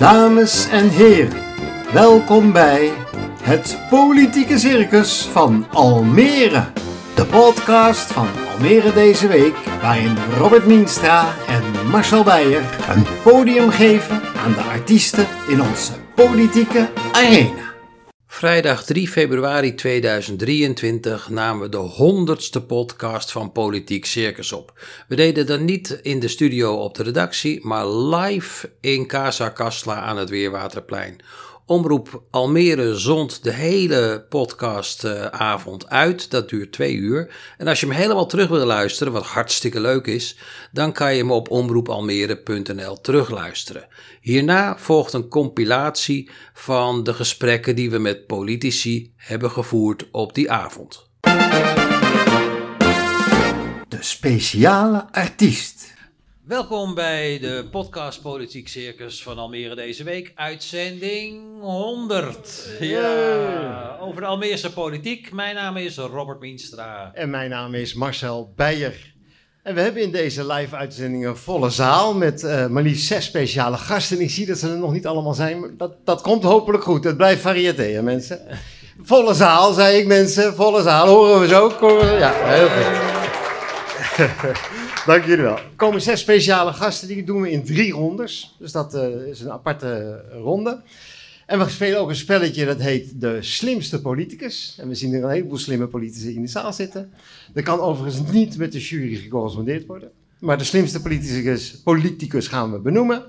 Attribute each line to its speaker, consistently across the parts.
Speaker 1: Dames en heren, welkom bij het Politieke Circus van Almere. De podcast van Almere deze week, waarin Robert Mienstra en Marcel Beijer een podium geven aan de artiesten in onze politieke arena.
Speaker 2: Vrijdag 3 februari 2023 namen we de honderdste podcast van Politiek Circus op. We deden dat niet in de studio op de redactie, maar live in Casa Casla aan het Weerwaterplein. Omroep Almere zond de hele podcastavond uit. Dat duurt twee uur. En als je hem helemaal terug wil luisteren, wat hartstikke leuk is, dan kan je hem op omroepalmere.nl terugluisteren. Hierna volgt een compilatie van de gesprekken die we met politici hebben gevoerd op die avond.
Speaker 1: De speciale artiest.
Speaker 2: Welkom bij de podcast Politiek Circus van Almere deze week, uitzending 100. Ja, over de Almeerse politiek. Mijn naam is Robert Mienstra.
Speaker 1: En mijn naam is Marcel Beijer. En we hebben in deze live-uitzending een volle zaal met uh, maar liefst zes speciale gasten. Ik zie dat ze er nog niet allemaal zijn, maar dat, dat komt hopelijk goed. Het blijft hè, mensen. Volle zaal, zei ik mensen. Volle zaal, horen we zo? Ja, heel goed. Dank jullie wel. Er komen zes speciale gasten, die doen we in drie rondes. Dus dat uh, is een aparte ronde. En we spelen ook een spelletje dat heet de slimste politicus. En we zien er een heleboel slimme politici in de zaal zitten. Dat kan overigens niet met de jury gecorrespondeerd worden. Maar de slimste politicus, politicus gaan we benoemen.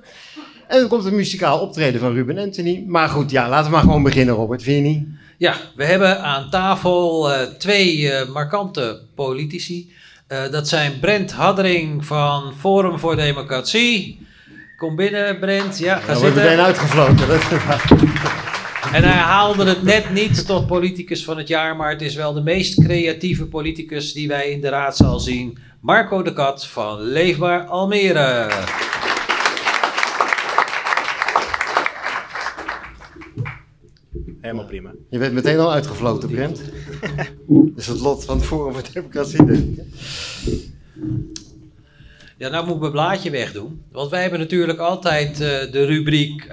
Speaker 1: En dan komt een muzikaal optreden van Ruben Anthony. Maar goed, ja, laten we maar gewoon beginnen, Robert. Vind je niet?
Speaker 2: Ja, we hebben aan tafel uh, twee uh, markante politici. Uh, dat zijn Brent Haddering van Forum voor Democratie. Kom binnen, Brent. Ja, ga
Speaker 1: ja,
Speaker 2: zitten.
Speaker 1: We meteen uitgefloten.
Speaker 2: En hij haalde het net niet tot politicus van het jaar, maar het is wel de meest creatieve politicus die wij in de raadzaal zien. Marco de Kat van Leefbaar Almere.
Speaker 3: Helemaal prima.
Speaker 1: Je bent meteen al uitgefloten, Brent. Dat is het lot van het Forum voor Democratie, denk ik.
Speaker 2: Ja, nou moet ik mijn blaadje wegdoen. Want wij hebben natuurlijk altijd uh, de rubriek uh,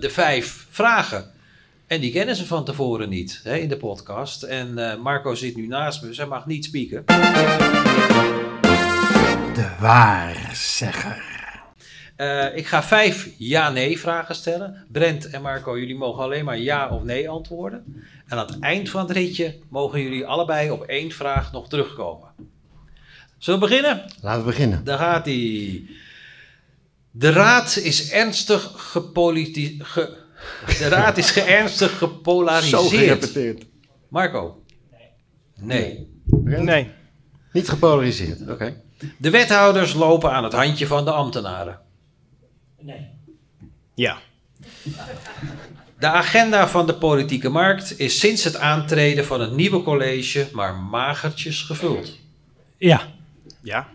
Speaker 2: de vijf vragen. En die kennen ze van tevoren niet hè, in de podcast. En uh, Marco zit nu naast me, dus hij mag niet spieken.
Speaker 1: De waarzegger.
Speaker 2: Uh, ik ga vijf ja-nee vragen stellen. Brent en Marco, jullie mogen alleen maar ja of nee antwoorden. En aan het eind van het ritje mogen jullie allebei op één vraag nog terugkomen. Zullen we beginnen?
Speaker 1: Laten we beginnen.
Speaker 2: Daar gaat hij. De raad is ernstig gepolitiseerd. Ge de raad is ernstig gepolariseerd.
Speaker 1: Zo gerepeteerd.
Speaker 2: Marco? Nee.
Speaker 1: Nee.
Speaker 3: nee.
Speaker 1: Niet gepolariseerd, oké. Okay.
Speaker 2: De wethouders lopen aan het handje van de ambtenaren.
Speaker 3: Nee. Ja.
Speaker 2: De agenda van de politieke markt is sinds het aantreden van het nieuwe college maar magertjes gevuld.
Speaker 3: Ja. Ja.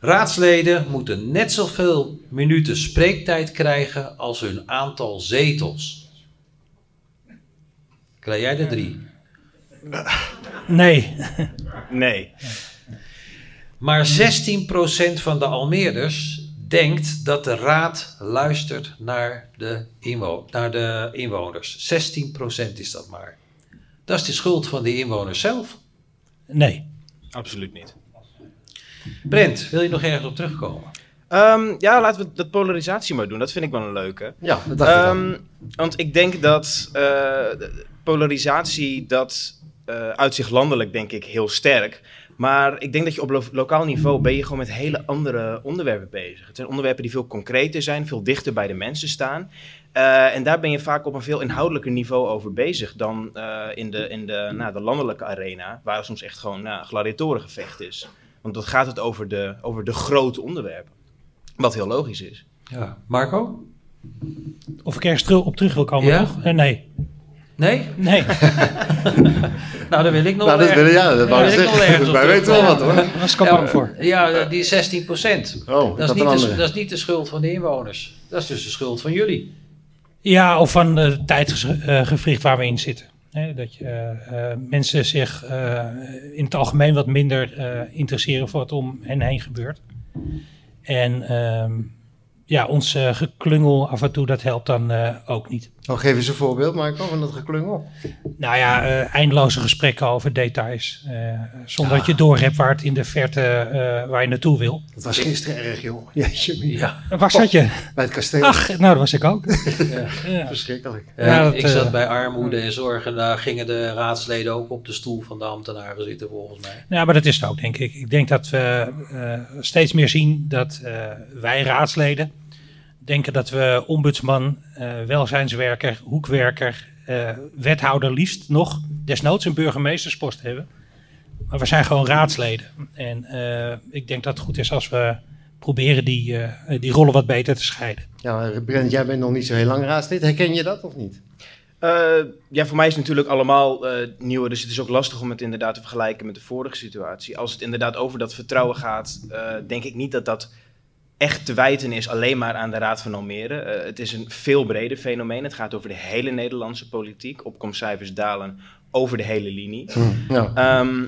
Speaker 2: Raadsleden moeten net zoveel minuten spreektijd krijgen als hun aantal zetels. Krijg jij er drie?
Speaker 3: Nee. Nee.
Speaker 2: Maar 16% van de Almeerders denkt dat de raad luistert naar de, inwo naar de inwoners. 16% is dat maar. Dat is de schuld van de inwoners zelf.
Speaker 3: Nee. Absoluut niet.
Speaker 2: Brent, wil je nog ergens op terugkomen?
Speaker 3: Um, ja, laten we dat polarisatie maar doen. Dat vind ik wel een leuke.
Speaker 1: Ja, dat dacht um, ik
Speaker 3: Want ik denk dat uh, polarisatie, dat uh, uit zich landelijk denk ik heel sterk. Maar ik denk dat je op lo lokaal niveau ben je gewoon met hele andere onderwerpen bezig. Het zijn onderwerpen die veel concreter zijn, veel dichter bij de mensen staan. Uh, en daar ben je vaak op een veel inhoudelijker niveau over bezig dan uh, in, de, in de, nou, de landelijke arena, waar soms echt gewoon nou, gladiatorengevecht is. Want dan gaat het over de, over de grote onderwerpen. Wat heel logisch is.
Speaker 2: Ja. Marco?
Speaker 4: Of ik ergens op terug wil komen
Speaker 2: Ja?
Speaker 4: nog? Eh, nee.
Speaker 2: Nee?
Speaker 4: Nee.
Speaker 2: Nou, dan wil ik nog
Speaker 1: Nou, dat wil, ja, dat wou ik zeggen. Wij weten wel wat hoor.
Speaker 4: Dat is kapot voor.
Speaker 2: Ja, die 16 procent.
Speaker 1: Oh,
Speaker 2: Dat, is
Speaker 1: een
Speaker 2: niet de, dat is niet de schuld van de inwoners. Dat is dus de schuld van jullie.
Speaker 4: Ja, of van de tijdgevricht waar we in zitten. Hè, dat je, eh, eh, mensen zich eh, in het algemeen wat minder eh, interesseren voor wat om hen heen gebeurt. En ehm, ja, ons eh, geklungel af en toe, dat helpt dan eh, ook niet.
Speaker 1: Oh, geef eens een voorbeeld, Marco, van dat geklungel.
Speaker 4: Nou ja, eh, eindeloze gesprekken over details. eh, zonder dat je doorhebt waar het in de verte eh, waar je naartoe wil.
Speaker 1: Dat was gisteren erg, joh. Jeetje.
Speaker 2: Ja,
Speaker 4: Waar zat je?
Speaker 1: Bij het kasteel.
Speaker 4: Ach, nou, dat was ik ook. Ja.
Speaker 1: Verschrikkelijk.
Speaker 2: Ja,
Speaker 4: Ja, dat,
Speaker 2: ik zat bij armoede en zorg en daar gingen de raadsleden ook op de stoel van de ambtenaren zitten volgens mij.
Speaker 4: Ja, maar dat is het ook, denk ik. Ik denk dat we eh, steeds meer zien dat eh, wij raadsleden denken dat we ombudsman, eh, welzijnswerker, hoekwerker, eh, wethouder liefst nog, desnoods een burgemeesterspost hebben. Maar we zijn gewoon raadsleden. En eh, ik denk dat het goed is als we proberen die, eh, die rollen wat beter te scheiden.
Speaker 1: Ja, Brent, jij bent nog niet zo heel lang raadslid. Herken je dat of niet?
Speaker 3: Eh, ja, voor mij is het natuurlijk allemaal eh nieuw. Dus het is ook lastig om het inderdaad te vergelijken met de vorige situatie. Als het inderdaad over dat vertrouwen gaat, eh, denk ik niet dat dat echt te wijten is alleen maar aan de Raad van Almere. Eh, het is een veel breder fenomeen. Het gaat over de hele Nederlandse politiek. Opkomstcijfers dalen over de hele linie.
Speaker 1: Ja.
Speaker 3: Ehm,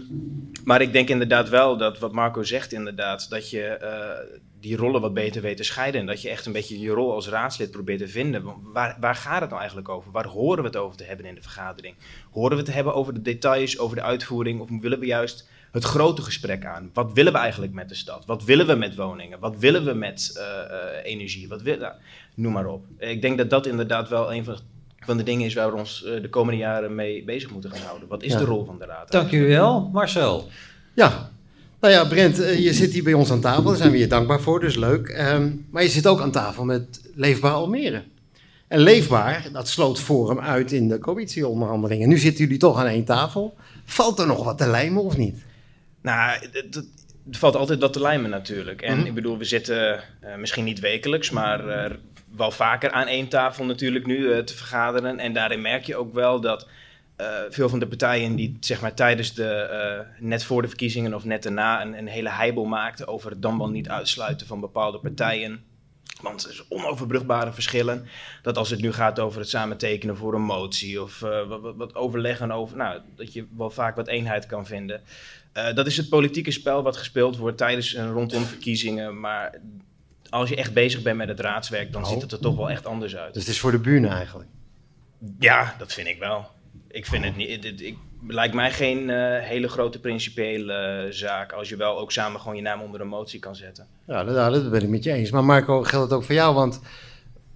Speaker 3: maar ik denk inderdaad wel dat wat Marco zegt inderdaad, dat je eh, die rollen wat beter weet te scheiden. En dat je echt een beetje je rol als raadslid probeert te vinden. Waar, waar gaat het nou eigenlijk over? Waar horen we het over te hebben in de vergadering? Horen we het te hebben over de details, over de uitvoering? Of willen we juist het grote gesprek aan? Wat willen we eigenlijk met de stad? Wat willen we met woningen? Wat willen we met eh, eh, energie? Wat willen, nou, noem maar op. Ik denk dat dat inderdaad wel een van van de dingen is waar we ons eh, de komende jaren mee bezig moeten gaan houden. Wat is
Speaker 1: Ja.
Speaker 3: de rol van de raad?
Speaker 2: Dank jullie wel, Marcel.
Speaker 1: Ja. Nou ja, Brent, je zit hier bij ons aan tafel. Daar zijn we je dankbaar voor, dus leuk. Ehm, maar je zit ook aan tafel met Leefbaar Almere. En Leefbaar, dat sloot Forum uit in de coalitieonderhandelingen. Nu zitten jullie toch aan één tafel. Valt er nog wat te lijmen of niet?
Speaker 3: Nou, er valt altijd wat te lijmen natuurlijk. En
Speaker 1: Mhm.
Speaker 3: ik bedoel, we zitten eh, misschien niet wekelijks, maar eh, wel vaker aan één tafel natuurlijk nu eh, te vergaderen. En daarin merk je ook wel dat veel van de partijen die zeg maar tijdens de, net voor de verkiezingen of net daarna een, een hele heibel maakten over het dan wel niet uitsluiten van bepaalde partijen. Want er zijn onoverbrugbare verschillen. Dat als het nu gaat over het samen tekenen voor een motie of eh, wat, wat, overleggen over, nou, dat je wel vaak wat eenheid kan vinden. Eh, dat is het politieke spel wat gespeeld wordt tijdens en rondom verkiezingen. Maar als je echt bezig bent met het raadswerk, dan
Speaker 1: Oh.
Speaker 3: ziet het er toch wel echt anders uit.
Speaker 1: Dus het is voor de buren eigenlijk.
Speaker 3: Ja, dat vind ik wel. Ik vind het niet. Het, het- ik, lijkt mij geen eh, hele grote principiële zaak. Als je wel ook samen gewoon je naam onder een motie kan zetten.
Speaker 1: Ja, dat, dat ben ik met je eens. Maar Marco, geldt het ook voor jou? Want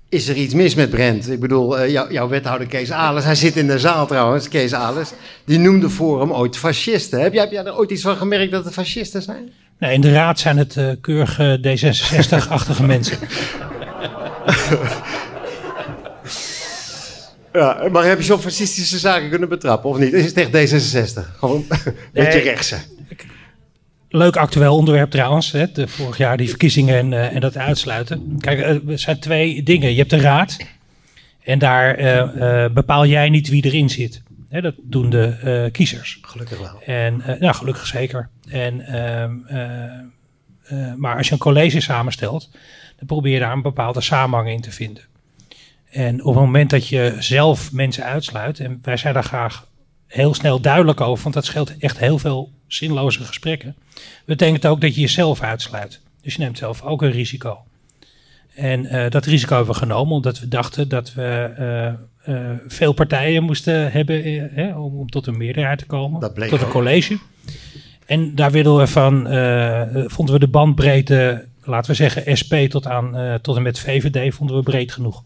Speaker 1: is er iets mis met Brent? Ik bedoel, eh, jou- jouw wethouder Kees Alers, hij zit in de zaal trouwens, Kees Alers. Die noemde Forum ooit fascisten. Heb jij, heb jij er ooit iets van gemerkt dat het fascisten zijn?
Speaker 4: Nee, in de raad zijn het eh, keurige D66-achtige mensen.
Speaker 1: Ja, maar heb je zo'n fascistische zaken kunnen betrappen of niet? Is het echt D66? Gewoon een beetje
Speaker 4: Nee.
Speaker 1: rechtse.
Speaker 4: Leuk actueel onderwerp trouwens. Hè, de, vorig jaar die verkiezingen en, eh, en dat uitsluiten. Kijk, eh, er zijn twee dingen. Je hebt de raad. En daar eh, eh, bepaal jij niet wie erin zit. Hè, dat doen de eh, kiezers.
Speaker 1: Gelukkig wel.
Speaker 4: En nou, gelukkig zeker. En, uh, maar als je een college samenstelt, dan probeer je daar een bepaalde samenhang in te vinden. En op het moment dat je zelf mensen uitsluit, en wij zijn daar graag heel snel duidelijk over, want dat scheelt echt heel veel zinloze gesprekken, betekent ook dat je jezelf uitsluit. Dus je neemt zelf ook een risico. En uh, dat risico hebben we genomen omdat we dachten dat we uh, uh, veel partijen moesten hebben hè, om, om, tot een meerderheid te komen.
Speaker 1: Dat bleek
Speaker 4: tot een college. En daar wilden we van, vonden we de bandbreedte, laten we zeggen SP tot, aan, tot en met VVD, vonden we breed genoeg.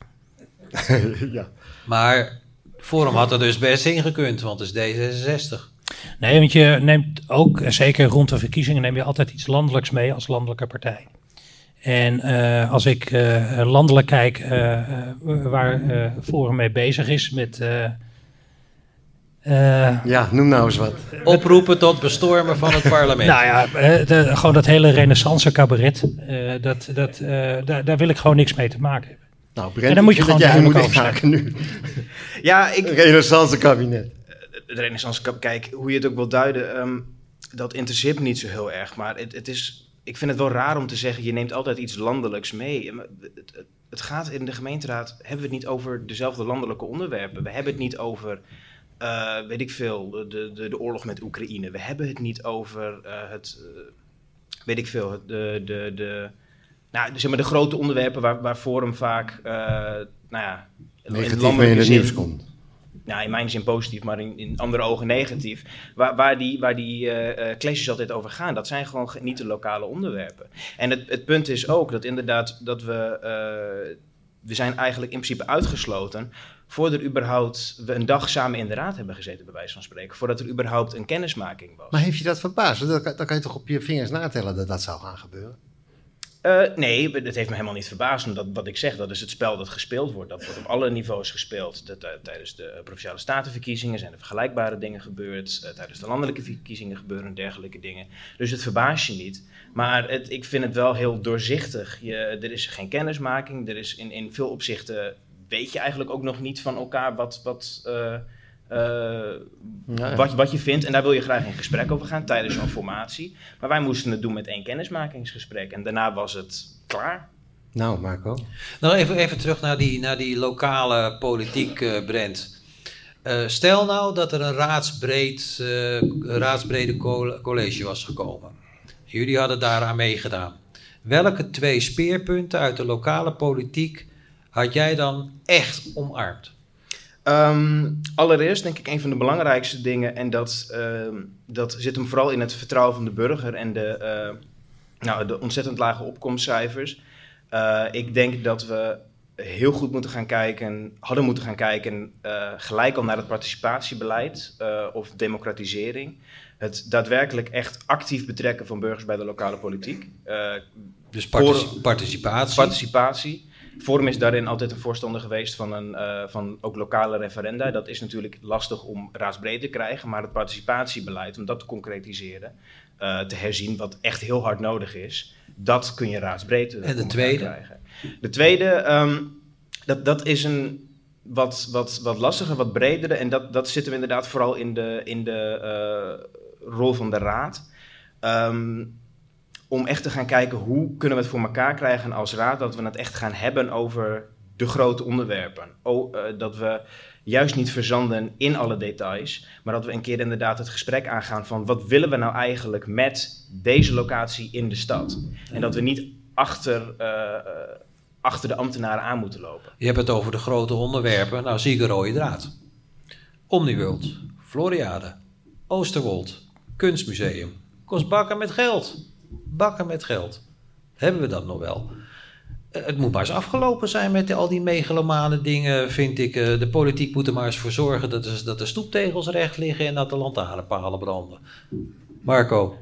Speaker 1: ja.
Speaker 2: Maar Forum had er dus best in gekund, want het is D66.
Speaker 4: Nee, want je neemt ook, zeker rond de verkiezingen, neem je altijd iets landelijks mee als landelijke partij. En uh, als ik uh, landelijk kijk uh, waar Forum mee bezig is met.
Speaker 1: ja, noem nou eens wat.
Speaker 2: Oproepen tot bestormen van het parlement.
Speaker 4: nou ja, de, gewoon dat hele renaissance cabaret, dat, dat, daar, daar wil ik gewoon niks mee te maken hebben.
Speaker 1: Nou, Brent,
Speaker 4: en dan moet je gewoon
Speaker 1: dat jij moet inhaken nu.
Speaker 3: Ja, ik,
Speaker 1: Renaissance kabinet.
Speaker 3: de Renaissance Cup, kijk, hoe je het ook wil duiden, um, dat interesseert me niet zo heel erg. Maar het, het is, ik vind het wel raar om te zeggen, je neemt altijd iets landelijks mee. Het, het, het, gaat in de gemeenteraad, hebben we het niet over dezelfde landelijke onderwerpen. We hebben het niet over, uh, weet ik veel, de, de, de oorlog met Oekraïne. We hebben het niet over uh, het, uh, weet ik veel, de, de, de nou, zeg maar de grote onderwerpen waar, waar Forum vaak, uh, nou ja,
Speaker 1: negatief in het nieuws komt.
Speaker 3: Nou, in mijn zin positief, maar in, in andere ogen negatief. Waar, waar die, waar die uh, clashes altijd over gaan, dat zijn gewoon niet de lokale onderwerpen. En het, het punt is ook dat inderdaad dat we, uh, we zijn eigenlijk in principe uitgesloten voordat er überhaupt we een dag samen in de raad hebben gezeten, bij wijze van spreken. Voordat er überhaupt een kennismaking was.
Speaker 1: Maar heeft je dat verbaasd? Dan kan je toch op je vingers natellen dat dat zou gaan gebeuren?
Speaker 3: Uh, nee, dat heeft me helemaal niet verbaasd. Omdat wat ik zeg, dat is het spel dat gespeeld wordt. Dat wordt op alle niveaus gespeeld. Dat, tijdens de provinciale statenverkiezingen zijn er vergelijkbare dingen gebeurd. Uh, tijdens de landelijke verkiezingen gebeuren dergelijke dingen. Dus het verbaast je niet. Maar het, ik vind het wel heel doorzichtig. Je, er is geen kennismaking. Er is in, in veel opzichten weet je eigenlijk ook nog niet van elkaar wat, wat, uh, wat, wat je vindt. En daar wil je graag in gesprek over gaan tijdens zo'n formatie. Maar wij moesten het doen met één kennismakingsgesprek. En daarna was het klaar.
Speaker 1: Nou, Marco.
Speaker 2: Nou, even, even terug naar die, naar die lokale politiek, uh, Brent. Uh, stel nou dat er een raadsbreed, raadsbrede college was gekomen. Jullie hadden daaraan meegedaan. Welke twee speerpunten uit de lokale politiek had jij dan echt omarmd?
Speaker 3: Um, allereerst denk ik een van de belangrijkste dingen, en dat, uh, dat zit hem vooral in het vertrouwen van de burger en de, uh, nou, de ontzettend lage opkomstcijfers. Uh, ik denk dat we heel goed moeten gaan kijken, hadden moeten gaan kijken, gelijk al naar het participatiebeleid of democratisering. Het daadwerkelijk echt actief betrekken van burgers bij de lokale politiek.
Speaker 2: dus particip participatie.
Speaker 3: Participatie. Forum is daarin altijd een voorstander geweest van, een, uh, van ook lokale referenda. Dat is natuurlijk lastig om raadsbreed te krijgen, maar het participatiebeleid, om dat te concretiseren, uh, te herzien, wat echt heel hard nodig is, dat kun je raadsbreed
Speaker 2: en de tweede?
Speaker 3: krijgen. De tweede, um, dat, dat is een wat, wat, wat lastiger, wat bredere, en dat, dat zit hem inderdaad vooral in de, in de uh, rol van de raad. Um, om echt te gaan kijken hoe kunnen we het voor elkaar krijgen als raad dat we het echt gaan hebben over de grote onderwerpen. Oh, uh, dat we juist niet verzanden in alle details, maar dat we een keer inderdaad het gesprek aangaan van wat willen we nou eigenlijk met deze locatie in de stad. En dat we niet achter, uh, achter de ambtenaren aan moeten lopen.
Speaker 2: Je hebt het over de grote onderwerpen, nou zie ik een rode draad. Omniworld, Floriade, Oosterwold, Kunstmuseum, kost bakken met geld bakken met geld. Hebben we dat nog wel? Eh, het moet maar eens afgelopen zijn met al die megalomane dingen, vind ik. Eh, de politiek moet er maar eens voor zorgen dat de, dat de stoeptegels recht liggen en dat de lantaarnpalen branden. Marco.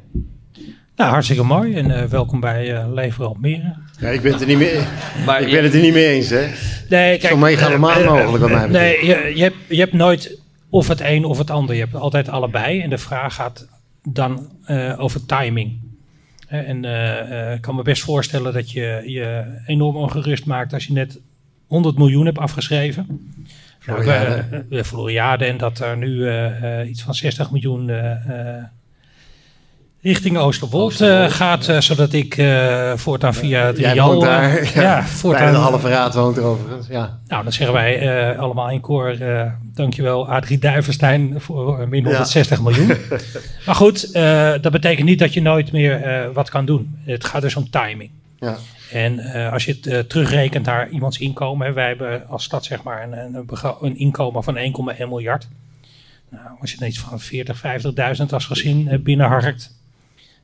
Speaker 4: Nou, hartstikke mooi en uh, welkom bij uh, Lever Almere.
Speaker 1: Ja, ik ben het er niet mee, maar ik ben het er niet mee eens, hè?
Speaker 4: Nee, kijk,
Speaker 1: Zo megalomaan uh, mogelijk bij mij.
Speaker 4: Nee, je, je, hebt, je hebt nooit of het een of het ander. Je hebt altijd allebei. En de vraag gaat dan over timing. En uh, ik kan me best voorstellen dat je je enorm ongerust maakt als je net 100 miljoen hebt afgeschreven. Floriade. Nou, uh, Floriade en dat er nu iets van 60 miljoen richting Oosterwold, Oosterwold gaat, ja. zodat ik voortaan via het
Speaker 1: Jij
Speaker 4: Rial...
Speaker 1: daar, ja, ja voortaan, de halve raad woont er overigens, ja.
Speaker 4: Nou, dan zeggen wij allemaal in koor, dankjewel Adrie Duivenstein voor min 160 ja. miljoen. maar goed, uh, dat betekent niet dat je nooit meer uh, wat kan doen. Het gaat dus om timing.
Speaker 1: Ja.
Speaker 4: En uh, als je het terugrekent naar iemands inkomen, hè, wij hebben als stad zeg maar een, een, een inkomen van 1,1 miljard. Nou, als je iets van 40, 50.000 als gezin binnenharkt,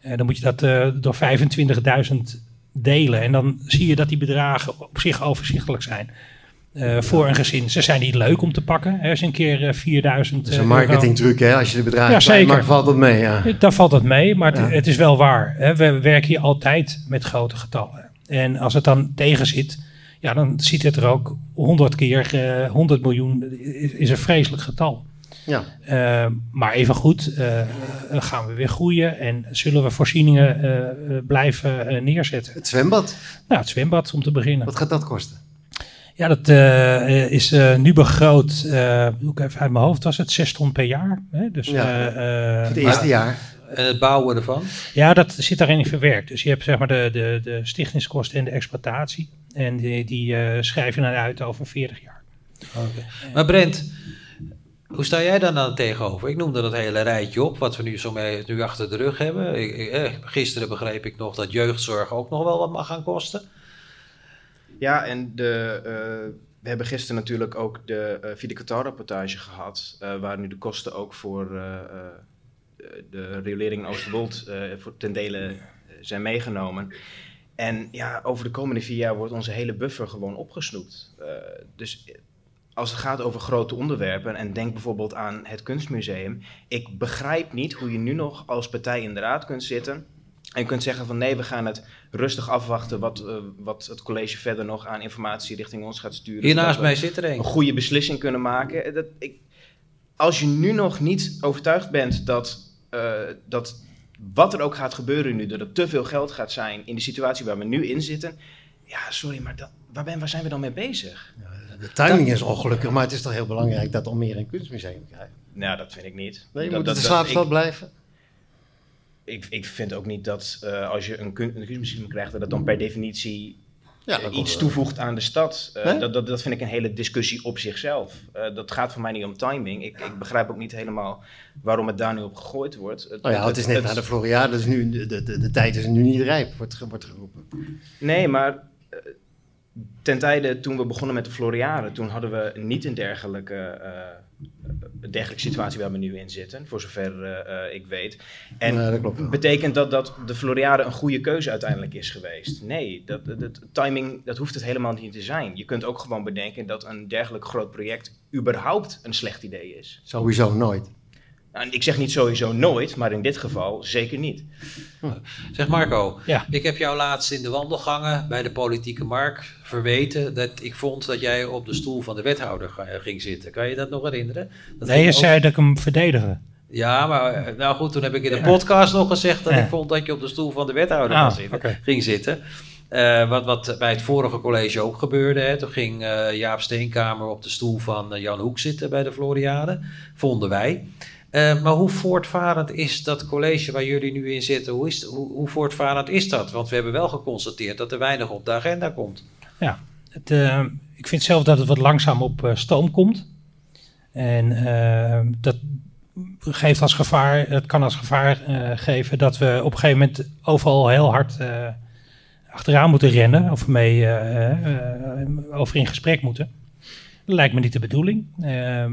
Speaker 4: dan moet je dat door 25.000 delen. En dan zie je dat die bedragen op zich overzichtelijk zijn. Uh, voor een gezin. Ze zijn niet leuk om te pakken. Als je een keer uh, 4000.
Speaker 1: Dat is een marketingtruc, hè? Als je de bedragen ja, zeker. Maakt, valt dat mee. Ja.
Speaker 4: Dan valt dat mee, maar ja. het, het, is wel waar. Hè. We werken hier altijd met grote getallen. En als het dan tegen zit, ja, dan ziet het er ook 100 keer uh, 100 miljoen is, is, een vreselijk getal.
Speaker 1: Ja.
Speaker 4: Uh, maar even goed, gaan we weer groeien en zullen we voorzieningen blijven neerzetten.
Speaker 1: Het zwembad?
Speaker 4: Nou, het zwembad om te beginnen.
Speaker 1: Wat gaat dat kosten?
Speaker 4: Ja, dat uh, is uh, nu begroot, uh, ik even uit mijn hoofd, was het 6 ton per jaar. Hè? Dus,
Speaker 1: ja, het eerste jaar.
Speaker 2: En het bouwen ervan?
Speaker 4: Ja, dat zit daarin verwerkt. Dus je hebt zeg maar de, de, de stichtingskosten en de exploitatie. En die, die schrijf je dan uit over 40 jaar.
Speaker 2: Okay. Maar Brent, hoe sta jij daar dan tegenover? Ik noemde dat hele rijtje op, wat we nu zo mee, nu achter de rug hebben. Ik, ik, gisteren begreep ik nog dat jeugdzorg ook nog wel wat mag gaan kosten.
Speaker 3: Ja, en de, uh, we hebben gisteren natuurlijk ook de uh, Vide rapportage gehad, uh, waar nu de kosten ook voor de riolering in Oosterwold ten dele zijn meegenomen. En ja, over de komende vier jaar wordt onze hele buffer gewoon opgesnoept. dus als het gaat over grote onderwerpen, en denk bijvoorbeeld aan het kunstmuseum, ik begrijp niet hoe je nu nog als partij in de raad kunt zitten en kunt zeggen van nee, we gaan het rustig afwachten wat, uh, wat het college verder nog aan informatie richting ons gaat sturen.
Speaker 2: Hier naast mij zit er een.
Speaker 3: Een goede beslissing kunnen maken. Dat, ik, als je nu nog niet overtuigd bent dat, uh, dat wat er ook gaat gebeuren nu, dat er te veel geld gaat zijn in de situatie waar we nu in zitten. Ja, sorry, maar dat, waar, ben, waar zijn we dan mee bezig? Ja,
Speaker 1: de timing is ongelukkig, maar het is toch heel belangrijk dat Almere een kunstmuseum krijgt?
Speaker 3: Nou, dat vind ik niet.
Speaker 1: Nee,
Speaker 3: dat,
Speaker 1: moet dat, de slaapstad blijven?
Speaker 3: Ik, ik vind ook niet dat uh, als je een, kun, een kunstmuseum krijgt, dat dat dan per definitie ja, uh, iets toevoegt aan de stad. Uh, dat, dat, dat vind ik een hele discussie op zichzelf. dat gaat voor mij niet om timing. Ik, ik begrijp ook niet helemaal waarom het daar nu op gegooid wordt.
Speaker 1: Het, oh ja, het, het is net naar de Floriade, dus nu, de, de, de, tijd is nu niet rijp, wordt, wordt geroepen.
Speaker 3: Nee, maar ten tijde toen we begonnen met de Floriade, toen hadden we niet een dergelijke, uh, dergelijke situatie waar we nu in zitten, voor zover uh, ik weet. En dat betekent dat dat de Floriade een goede keuze uiteindelijk is geweest? Nee, dat, dat, dat, timing, dat hoeft het helemaal niet te zijn. Je kunt ook gewoon bedenken dat een dergelijk groot project überhaupt een slecht idee is.
Speaker 1: Sowieso nooit.
Speaker 3: Nou, ik zeg niet sowieso nooit, maar in dit geval zeker niet.
Speaker 2: Zeg Marco, ja. ik heb jou laatst in de wandelgangen bij de politieke markt verweten dat ik vond dat jij op de stoel van de wethouder ging zitten. Kan je dat nog herinneren? Dat
Speaker 4: nee, je zei dat ik hem verdedigen.
Speaker 2: Ja, maar eh, nou goed, toen heb ik in de podcast nog gezegd dat ik vond dat je op de stoel van de wethouder zitten, ging zitten. Uh, wat, wat bij het vorige college ook gebeurde. Hè. Toen ging uh, Jaap Steenkamer op de stoel van Jan Hoek zitten bij de Floriade. Vonden wij. Uh, maar hoe voortvarend is dat college waar jullie nu in zitten? Hoe, is, hoe, hoe, voortvarend is dat? Want we hebben wel geconstateerd dat er weinig op de agenda komt.
Speaker 4: Ja, het, uh, ik vind zelf dat het wat langzaam op uh, stoom komt. En dat geeft als gevaar, het kan als gevaar geven dat we op een gegeven moment overal heel hard achteraan moeten rennen. Of mee over in gesprek moeten. Dat lijkt me niet de bedoeling. Ehm,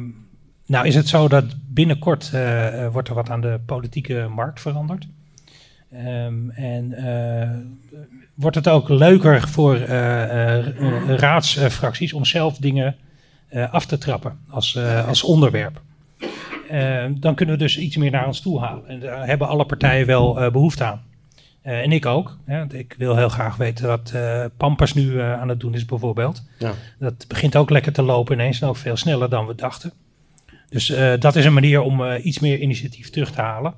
Speaker 4: nou is het zo dat binnenkort uh, wordt er wat aan de politieke markt veranderd. Um, en uh, wordt het ook leuker voor uh, raadsfracties om zelf dingen af te trappen als, als onderwerp. Ehm, dan kunnen we dus iets meer naar ons toe halen. En daar hebben alle partijen wel behoefte aan. en ik ook. Hè, ik wil heel graag weten wat Pampers nu aan het doen is bijvoorbeeld. Ja. Dat begint ook lekker te lopen ineens en ook veel sneller dan we dachten. Dus uh, dat is een manier om uh, iets meer initiatief terug te halen.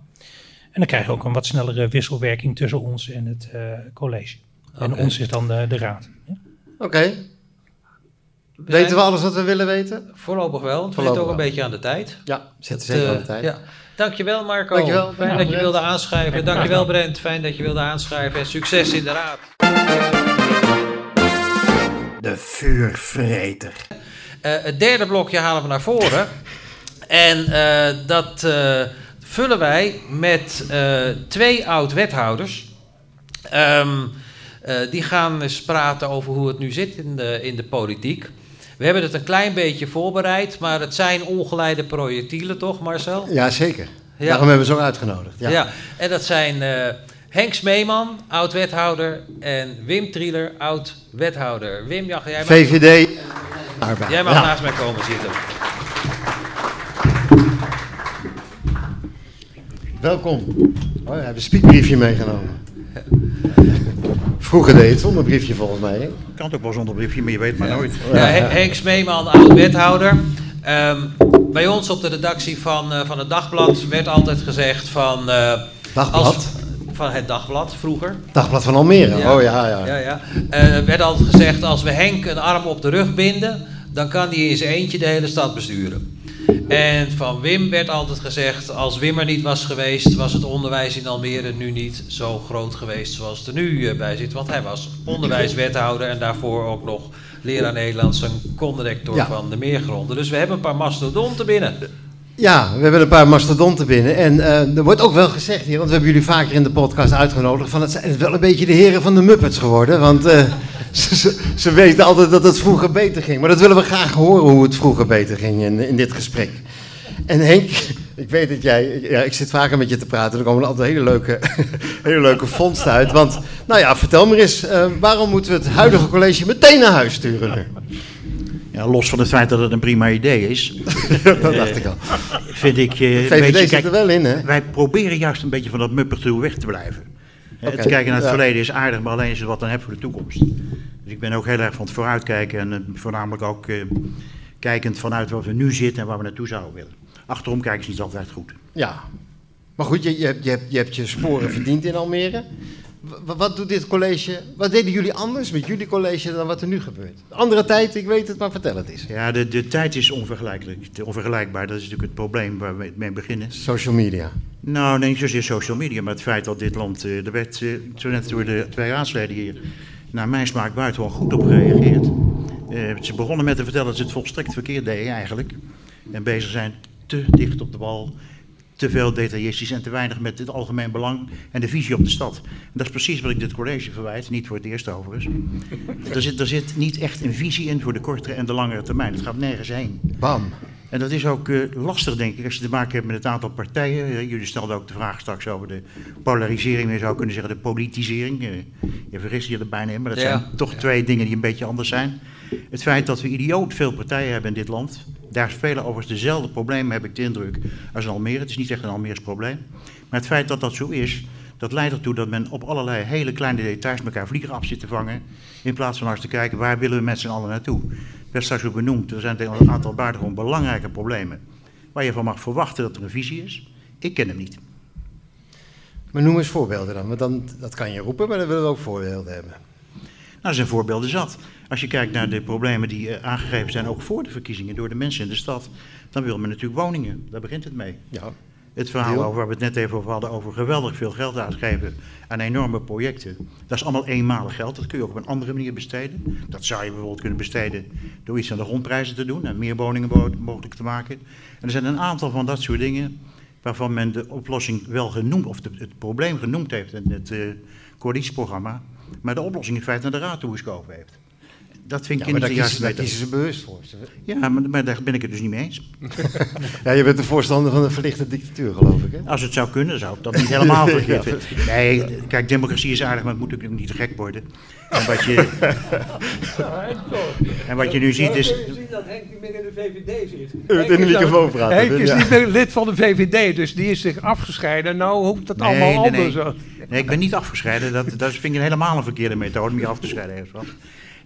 Speaker 4: En dan krijg je ook een wat snellere wisselwerking tussen ons en het uh, college. Okay. En ons is dan de raad. Ja?
Speaker 1: Oké. Okay. Weten we alles wat we willen weten?
Speaker 2: Voorlopig wel. Het zit ook een beetje aan de tijd.
Speaker 1: Ja, zit zeker aan de tijd. Ja.
Speaker 2: Dankjewel Marco. Dankjewel. Fijn nou, dat je wilde aanschrijven. Dankjewel Brent. Fijn dat je wilde aanschrijven. En succes in de raad.
Speaker 1: De vuurvreter.
Speaker 2: het derde blokje halen we naar voren. En uh, dat uh, vullen wij met uh, twee oud-wethouders. Um, die gaan eens praten over hoe het nu zit in de, in de politiek. We hebben het een klein beetje voorbereid, maar het zijn ongeleide projectielen, toch, Marcel?
Speaker 1: Ja, zeker. Ja. Daarom hebben we ze ook uitgenodigd. Ja,
Speaker 2: ja. en dat zijn Henk Smeeman, oud-wethouder, en Wim Trieler, oud-wethouder. Wim, ja, jij mag...
Speaker 1: VVD.
Speaker 2: Jij mag naast mij komen zitten.
Speaker 1: Welkom. Oh, we hebben een spiekbriefje meegenomen. Vroeger deed je het zonder briefje volgens mij. Hè?
Speaker 5: Kan het ook wel zonder briefje, maar je weet maar nooit.
Speaker 2: Ja, Henk Smeeman, oud-wethouder. Um, bij ons op de redactie van, uh, van het Dagblad werd altijd gezegd van... Uh,
Speaker 1: Dagblad? Als,
Speaker 2: van het Dagblad vroeger.
Speaker 1: Dagblad van Almere, ja. oh ja. ja.
Speaker 2: ja, ja. Uh, werd altijd gezegd als we Henk een arm op de rug binden... dan kan hij in zijn eentje de hele stad besturen. En van Wim werd altijd gezegd, als Wim er niet was geweest, was het onderwijs in Almere nu niet zo groot geweest zoals het er nu eh, bij zit. Want hij was onderwijswethouder en daarvoor ook nog leraar Nederlands en conrector van de Meergronden. Dus we hebben een paar mastodonten binnen.
Speaker 1: Ja, we hebben een paar mastodonten binnen. En eh, er wordt ook wel gezegd hier, want we hebben jullie vaker in de podcast uitgenodigd, van het zijn wel een beetje de heren van de Muppets geworden. Want eh, ze, ze, weten altijd dat het vroeger beter ging. Maar dat willen we graag horen, hoe het vroeger beter ging in, in dit gesprek. En Henk, ik weet dat jij, ja, ik zit vaker met je te praten, er komen altijd hele leuke, hele leuke vondsten uit. Want, nou ja, vertel maar eens, eh, waarom moeten we het huidige college meteen naar huis sturen?
Speaker 5: Ja, los van het feit dat het een prima idee is,
Speaker 1: dat dacht ik al.
Speaker 5: vind ik... eh,
Speaker 1: VVD
Speaker 5: weet je,
Speaker 1: zit
Speaker 5: kijk,
Speaker 1: er wel in, hè?
Speaker 5: wij proberen juist een beetje van dat muppertuur weg te blijven.
Speaker 1: Oké,
Speaker 5: Het kijken naar het
Speaker 1: ja.
Speaker 5: verleden is aardig, maar alleen is het wat dan hebt voor de toekomst. Dus ik ben ook heel erg van het vooruitkijken en eh, voornamelijk ook eh, kijkend vanuit waar we nu zitten en waar we naartoe zouden willen. Achterom kijken is niet altijd goed.
Speaker 1: Ja. Maar goed, je, je, hebt, je, hebt, je hebt je sporen verdiend in Almere. Wat doet dit college, wat deden jullie anders met jullie college dan wat er nu gebeurt? Andere tijd, ik weet het, maar vertel het eens.
Speaker 5: Ja, de, de tijd is onvergelijkelijk, onvergelijkbaar. Dat is natuurlijk het probleem waar we mee beginnen.
Speaker 1: Social media.
Speaker 5: Nou, nee, niet zozeer social media, maar het feit dat dit land, eh, er werd eh, zo net door de twee raadsleden hier, naar mijn smaak buitengewoon goed op gereageerd. Eh, ze begonnen met te vertellen dat ze het volstrekt verkeerd deden eigenlijk. En bezig zijn te dicht op de bal, te veel detailistisch en te weinig met het algemeen belang en de visie op de stad. En dat is precies wat ik dit college verwijt, niet voor het eerst overigens. Er zit, er zit niet echt een visie in voor de kortere en de langere termijn. Het gaat nergens heen.
Speaker 1: Bam.
Speaker 5: En dat is ook eh, lastig, denk ik, als je te maken hebt met het aantal partijen. Jullie stelden ook de vraag straks over de polarisering, je zou kunnen zeggen de politisering. Eh, je vergist je er bijna in, maar dat
Speaker 2: Ja.
Speaker 5: zijn toch twee dingen die een beetje anders zijn. Het feit dat we idioot veel partijen hebben in dit land, daar spelen overigens dezelfde problemen, heb ik de indruk, als in Almere. Het is niet echt een Almeers probleem. Maar het feit dat dat zo is, dat leidt ertoe dat men op allerlei hele kleine details elkaar vlieger af zit te vangen. In plaats van eens te kijken, waar willen we met z'n allen naartoe? Het werd straks ook benoemd, er zijn een aantal buitengewoon belangrijke problemen. Waar je van mag verwachten dat er een visie is. Ik ken hem niet.
Speaker 1: Maar noem eens voorbeelden dan, want dan, dat kan je roepen, maar dan willen we ook voorbeelden hebben.
Speaker 5: Nou, er zijn voorbeelden zat. Als je kijkt naar de problemen die eh, aangegeven zijn, ook voor de verkiezingen, door de mensen in de stad, dan wil men natuurlijk woningen. Daar begint het mee.
Speaker 1: Ja.
Speaker 5: Het verhaal
Speaker 1: Deel.
Speaker 5: over waar we het net even over hadden, over geweldig veel geld uitgeven aan enorme projecten. Dat is allemaal eenmalig geld, dat kun je ook op een andere manier besteden. Dat zou je bijvoorbeeld kunnen besteden door iets aan de grondprijzen te doen en meer woningen mo- mogelijk te maken. En er zijn een aantal van dat soort dingen waarvan men de oplossing wel genoemd, of de- het probleem genoemd heeft in het eh, coalitieprogramma, maar de oplossing in feite naar de raad toegeschoven heeft. Dat vind ik
Speaker 1: Ja, maar
Speaker 5: niet
Speaker 1: daar kiezen, ze bewust voor.
Speaker 5: Ja, maar, maar daar ben ik het dus niet mee eens.
Speaker 1: Ja, je bent de voorstander van een verlichte dictatuur, geloof ik, hè?
Speaker 5: Als het zou kunnen, zou ik dat niet helemaal verkeerd vinden. Nee, kijk, democratie is aardig, maar het moet natuurlijk niet te gek worden. En wat je, en wat je nu ziet is...
Speaker 4: Je ziet dat Henk niet meer in de VVD zit.
Speaker 1: U moet in de microfoon praten.
Speaker 4: Henk is
Speaker 1: ja.
Speaker 4: niet meer lid van de VVD, dus die is zich afgescheiden. Nou hoeft het allemaal
Speaker 5: Nee, nee, nee.
Speaker 4: anders.
Speaker 5: Nee, ik ben niet afgescheiden. Dat, dat vind ik een helemaal een verkeerde methode om je af te scheiden. ergens van.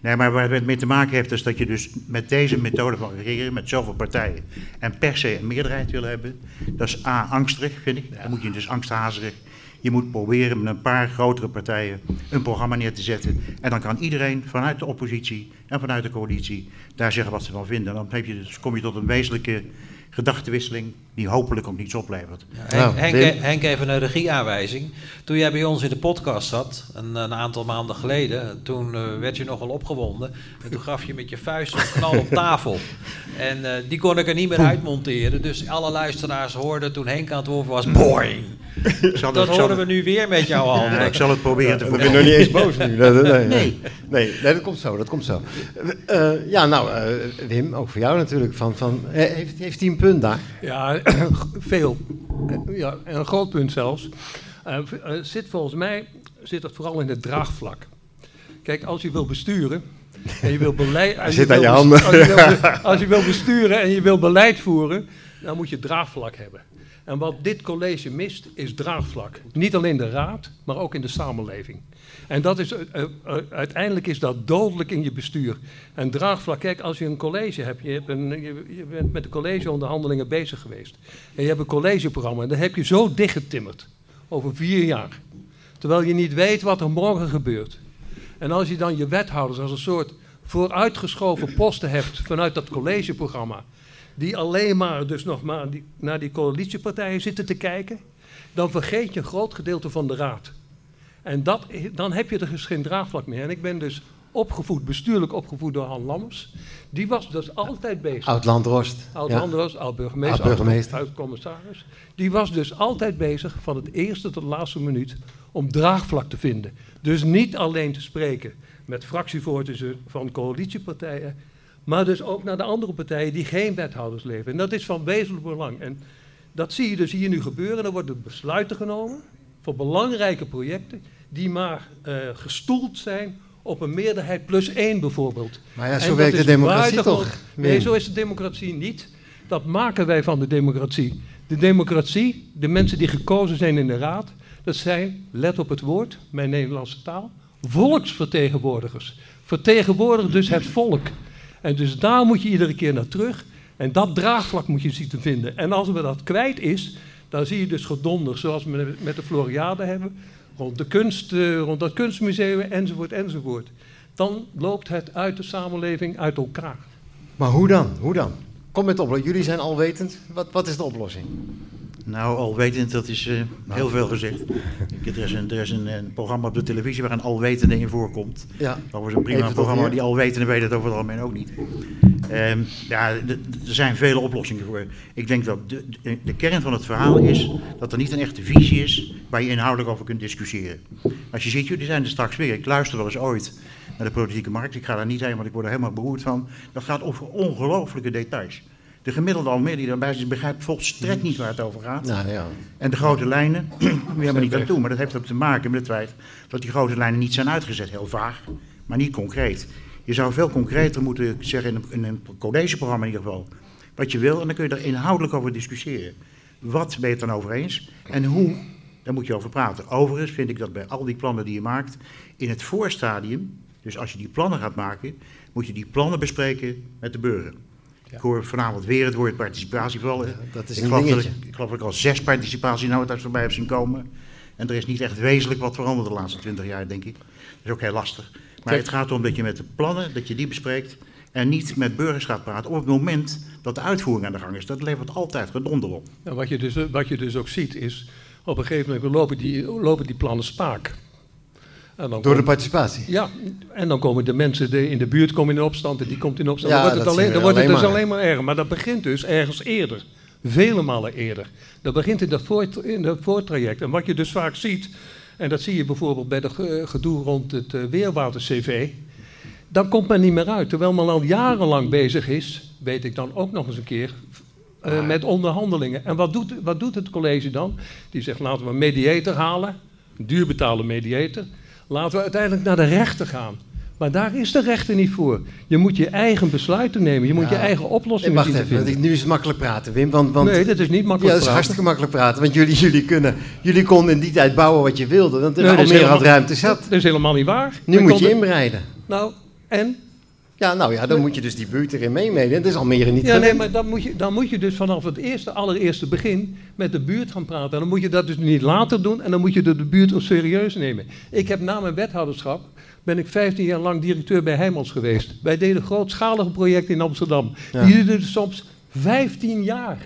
Speaker 5: Nee, maar waar het mee te maken heeft, is dat je dus met deze methode van regeren, met zoveel partijen, en per se een meerderheid wil hebben, dat is A, angstig, vind ik. Dan moet je dus angsthazerig. Je moet proberen met een paar grotere partijen een programma neer te zetten. En dan kan iedereen vanuit de oppositie en vanuit de coalitie daar zeggen wat ze van vinden. Dan heb je dus, kom je tot een wezenlijke gedachtenwisseling die hopelijk ook niets oplevert.
Speaker 1: Nou,
Speaker 2: Henk? Henk, Henk even een regieaanwijzing. Toen jij bij ons in de podcast zat, een, een aantal maanden geleden, toen eh, werd je nogal opgewonden. En toen gaf je met je vuist een knal op tafel. En eh, die kon ik er niet meer uitmonteren. Dus alle luisteraars hoorden toen Henk aan het woord was, boing. Dat horen we nu weer met jouw
Speaker 5: Ja,
Speaker 2: handen.
Speaker 5: ik zal het proberen te
Speaker 1: Ik ben nog niet eens boos nu. Nee, nee, nee.
Speaker 5: Nee.
Speaker 1: Nee, nee, dat komt zo, dat komt zo. Eh, ja, nou, eh, Wim, ook voor jou natuurlijk. Van, van, heeft, heeft hij een punt daar?
Speaker 6: Ja, veel. Eh, Ja, en een groot punt zelfs. Eh, eh, zit volgens mij zit het vooral in het draagvlak. Kijk, als je wil besturen en je wil beleid. als
Speaker 1: zit
Speaker 6: wil
Speaker 1: aan je
Speaker 6: bes-
Speaker 1: handen.
Speaker 6: Als je, wil, als je wil besturen en je wil beleid voeren, dan moet je draagvlak hebben. En wat dit college mist, is draagvlak. Niet alleen de raad, maar ook in de samenleving. En dat is, eh, eh, eh, uiteindelijk is dat dodelijk in je bestuur. En draagvlak, kijk, als je een college hebt, je, je bent met de collegeonderhandelingen bezig geweest. En je hebt een collegeprogramma, en dat heb je zo dichtgetimmerd. Over vier jaar. Terwijl je niet weet wat er morgen gebeurt. En als je dan je wethouders als een soort vooruitgeschoven posten hebt vanuit dat collegeprogramma, die alleen maar dus nog maar die, naar die coalitiepartijen zitten te kijken, dan vergeet je een groot gedeelte van de raad. En dat, dan heb je er dus geen draagvlak meer. En ik ben dus opgevoed, bestuurlijk opgevoed door Han Lammers. Die was dus altijd bezig.
Speaker 1: Oud-Landrost.
Speaker 6: Oud
Speaker 1: ja.
Speaker 6: Landroos, oud burgemeester,
Speaker 1: Oud-burgemeester.
Speaker 6: oud commissaris. Die was dus altijd bezig van het eerste tot de laatste minuut om draagvlak te vinden. Dus niet alleen te spreken met fractievoorzitters van coalitiepartijen, maar dus ook naar de andere partijen die geen wethouders leveren. En dat is van wezenlijk belang. En dat zie je dus hier nu gebeuren. Er worden besluiten genomen voor belangrijke projecten die maar eh, gestoeld zijn op een meerderheid plus één bijvoorbeeld.
Speaker 1: Maar ja, zo werkt de democratie toch?
Speaker 6: Nee, zo is de democratie niet. Dat maken wij van de democratie. De democratie, de mensen die gekozen zijn in de raad, dat zijn, let op het woord, mijn Nederlandse taal, volksvertegenwoordigers. Vertegenwoordigen dus het volk. En dus daar moet je iedere keer naar terug. En dat draagvlak moet je zien te vinden. En als we dat kwijt is, dan zie je dus gedonder, zoals we met- de Floriade hebben, rond, de kunst, eh, rond dat kunstmuseum, enzovoort, enzovoort. Dan loopt het uit de samenleving uit elkaar.
Speaker 1: Maar hoe dan? Hoe dan? Kom met de oplossing. Jullie zijn alwetend. Wat, wat is de oplossing?
Speaker 5: Nou, alwetend, dat is eh, heel veel gezegd. Er is, een, er is een, een programma op de televisie waar een alwetende in voorkomt.
Speaker 1: Ja.
Speaker 5: Dat was een prima
Speaker 1: Even
Speaker 5: programma, die alwetende weet het over het algemeen ook niet. Ehm, ja, er zijn vele oplossingen voor. Ik denk dat de, de, de kern van het verhaal is dat er niet een echte visie is waar je inhoudelijk over kunt discussiëren. Als je ziet, jullie zijn er straks weer. Ik luister wel eens ooit naar de politieke markt. Ik ga daar niet heen, want ik word er helemaal beroerd van. Dat gaat over ongelooflijke details. De gemiddelde Almere die daarbij zit, begrijpt volstrekt niet waar het over gaat.
Speaker 1: Nou ja.
Speaker 5: En de grote lijnen, daar hebben we niet aan toe, maar dat heeft ook te maken met het feit dat die grote lijnen niet zijn uitgezet. Heel vaag, maar niet concreet. Je zou veel concreter moeten zeggen, in een, in een collegeprogramma in ieder geval, wat je wil. En dan kun je er inhoudelijk over discussiëren. Wat ben je het dan over eens en hoe, daar moet je over praten. Overigens vind ik dat bij al die plannen die je maakt, in het voorstadium, dus als je die plannen gaat maken, moet je die plannen bespreken met de burger. Ik hoor vanavond weer het woord participatie vallen.
Speaker 1: dat is
Speaker 5: ik,
Speaker 1: een
Speaker 5: geloof dat ik, ik geloof dat ik al zes participatienota's voorbij heb zien komen. En er is niet echt wezenlijk wat veranderd de laatste twintig jaar, denk ik. Dat is ook heel lastig. Maar het gaat erom dat je met de plannen, dat je die bespreekt. En niet met burgers gaat praten op het moment dat de uitvoering aan de gang is. Dat levert altijd gedonder op.
Speaker 6: Nou, wat, je dus, wat je dus ook ziet is, op een gegeven moment lopen die, lopen die plannen spaak. En dan
Speaker 1: Door de participatie.
Speaker 6: Ja, en dan komen de mensen de, in de buurt komen in opstand en die komt in opstand.
Speaker 1: Ja,
Speaker 6: dan wordt het, alleen, dan wordt het dus
Speaker 1: maar.
Speaker 6: alleen maar erger. Maar dat begint dus ergens eerder. Vele malen eerder. Dat begint in dat, voort, in dat voortraject. En wat je dus vaak ziet, en dat zie je bijvoorbeeld bij de ge- gedoe rond het eh, weerwater-CV. Dan komt men niet meer uit. Terwijl men al jarenlang bezig is, weet ik dan ook nog eens een keer, eh, met onderhandelingen. En wat doet, wat doet het college dan? Die zegt laten we een mediator halen, een duur betalen mediator. Laten we uiteindelijk naar de rechter gaan. Maar daar is de rechter niet voor. Je moet je eigen besluiten nemen. Je moet
Speaker 1: Ja.
Speaker 6: je eigen
Speaker 1: Nee,
Speaker 6: oplossingen
Speaker 1: wacht
Speaker 6: zien
Speaker 1: even,
Speaker 6: vinden.
Speaker 1: nu is het makkelijk praten, Wim. Want, want
Speaker 6: nee, dat is niet
Speaker 1: ja,
Speaker 6: makkelijk
Speaker 1: dat is
Speaker 6: praten.
Speaker 1: hartstikke makkelijk praten. Want jullie, jullie, kunnen, jullie konden in die tijd bouwen wat je wilde. Want
Speaker 6: Nee, is
Speaker 1: Almere had
Speaker 6: helemaal-
Speaker 1: ruimte zat.
Speaker 6: Dat is helemaal niet waar.
Speaker 1: Nu moet je inbreiden.
Speaker 6: Nou, en?
Speaker 1: Ja, nou ja, dan moet je dus die buurt erin meemeden. Dat is Almere niet
Speaker 6: Ja, nee, maar dan moet, je, dan moet je dus vanaf het eerste, allereerste begin met de buurt gaan praten. En dan moet je dat dus niet later doen en dan moet je de, de buurt ook serieus nemen. Ik heb na mijn wethouderschap, ben ik 15 jaar lang directeur bij Heijmans geweest. Wij deden grootschalige projecten in Amsterdam.
Speaker 1: Ja.
Speaker 6: Die duurden soms 15 jaar.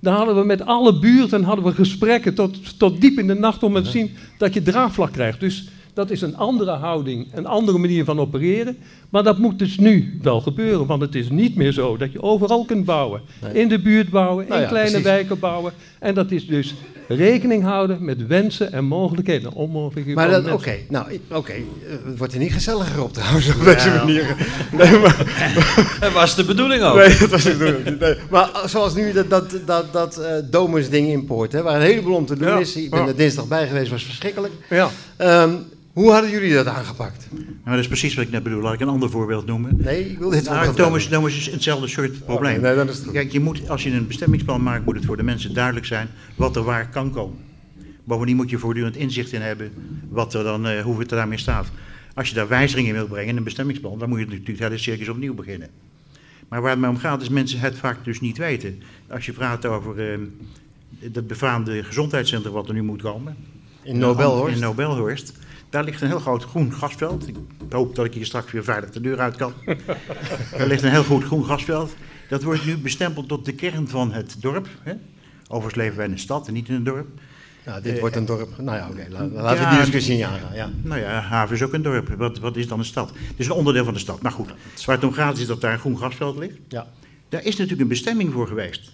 Speaker 6: Dan hadden we met alle buurten hadden we gesprekken tot, tot diep in de nacht om te zien dat je draagvlak krijgt. Dus dat is een andere houding, een andere manier van opereren. Maar dat moet dus nu wel gebeuren, want het is niet meer zo dat je overal kunt bouwen.
Speaker 1: Nee.
Speaker 6: In de buurt bouwen,
Speaker 1: Nou
Speaker 6: in
Speaker 1: ja,
Speaker 6: kleine
Speaker 1: precies.
Speaker 6: wijken bouwen. En dat is dus rekening houden met wensen en mogelijkheden. Onmogelijkheden
Speaker 1: Maar oké, nou, oké, eh, het wordt er niet gezelliger op trouwens op deze manier. Nee, maar,
Speaker 2: Dat was de bedoeling ook.
Speaker 1: nee, dat was het bedoeling. Nee. Maar eh, zoals nu dat, dat, dat, dat eh, Domus ding import, hè, waar een heleboel om te doen
Speaker 6: Ja,
Speaker 1: is. Ik ben
Speaker 6: ja.
Speaker 1: er dinsdag bij geweest, was verschrikkelijk.
Speaker 6: Ja.
Speaker 1: Ehm, hoe hadden jullie dat aangepakt?
Speaker 5: Nou, dat is precies wat ik net bedoel. Laat ik een ander voorbeeld noemen.
Speaker 1: Nee, ik wil dit
Speaker 5: Nou, Thomas, Thomas is hetzelfde soort probleem.
Speaker 1: Oh, nee, is goed.
Speaker 5: Kijk, je moet, als je een bestemmingsplan maakt, moet het voor de mensen duidelijk zijn wat er waar kan komen. Bovendien moet je voortdurend inzicht in hebben wat er dan, eh, hoe het er daarmee staat. Als je daar wijzigingen in wilt brengen in een bestemmingsplan, dan moet je natuurlijk het hele circus opnieuw beginnen. Maar waar het mij om gaat, is mensen het vaak dus niet weten. Als je praat over eh, dat befaamde gezondheidscentrum wat er nu moet komen.
Speaker 1: In Nobelhorst?
Speaker 5: In Nobelhorst. Daar ligt een heel groot groen gasveld. Ik hoop dat ik hier straks weer veilig de deur uit kan. Daar ligt een heel goed groen gasveld. Dat wordt nu bestempeld tot de kern van het dorp. Hè? Overigens leven wij in een stad en niet in een dorp.
Speaker 1: Nou, dit
Speaker 5: Eh,
Speaker 1: wordt een dorp. Nou ja, oké. la- laten we
Speaker 5: Ja,
Speaker 1: die discussie niet aangaan. Ja.
Speaker 5: Nou ja, Haven is ook een dorp. Wat, wat is dan een stad? Het is een onderdeel van de stad. Maar goed, waar het om gaat is dat daar een groen grasveld ligt.
Speaker 1: Ja.
Speaker 5: Daar is natuurlijk een bestemming voor geweest.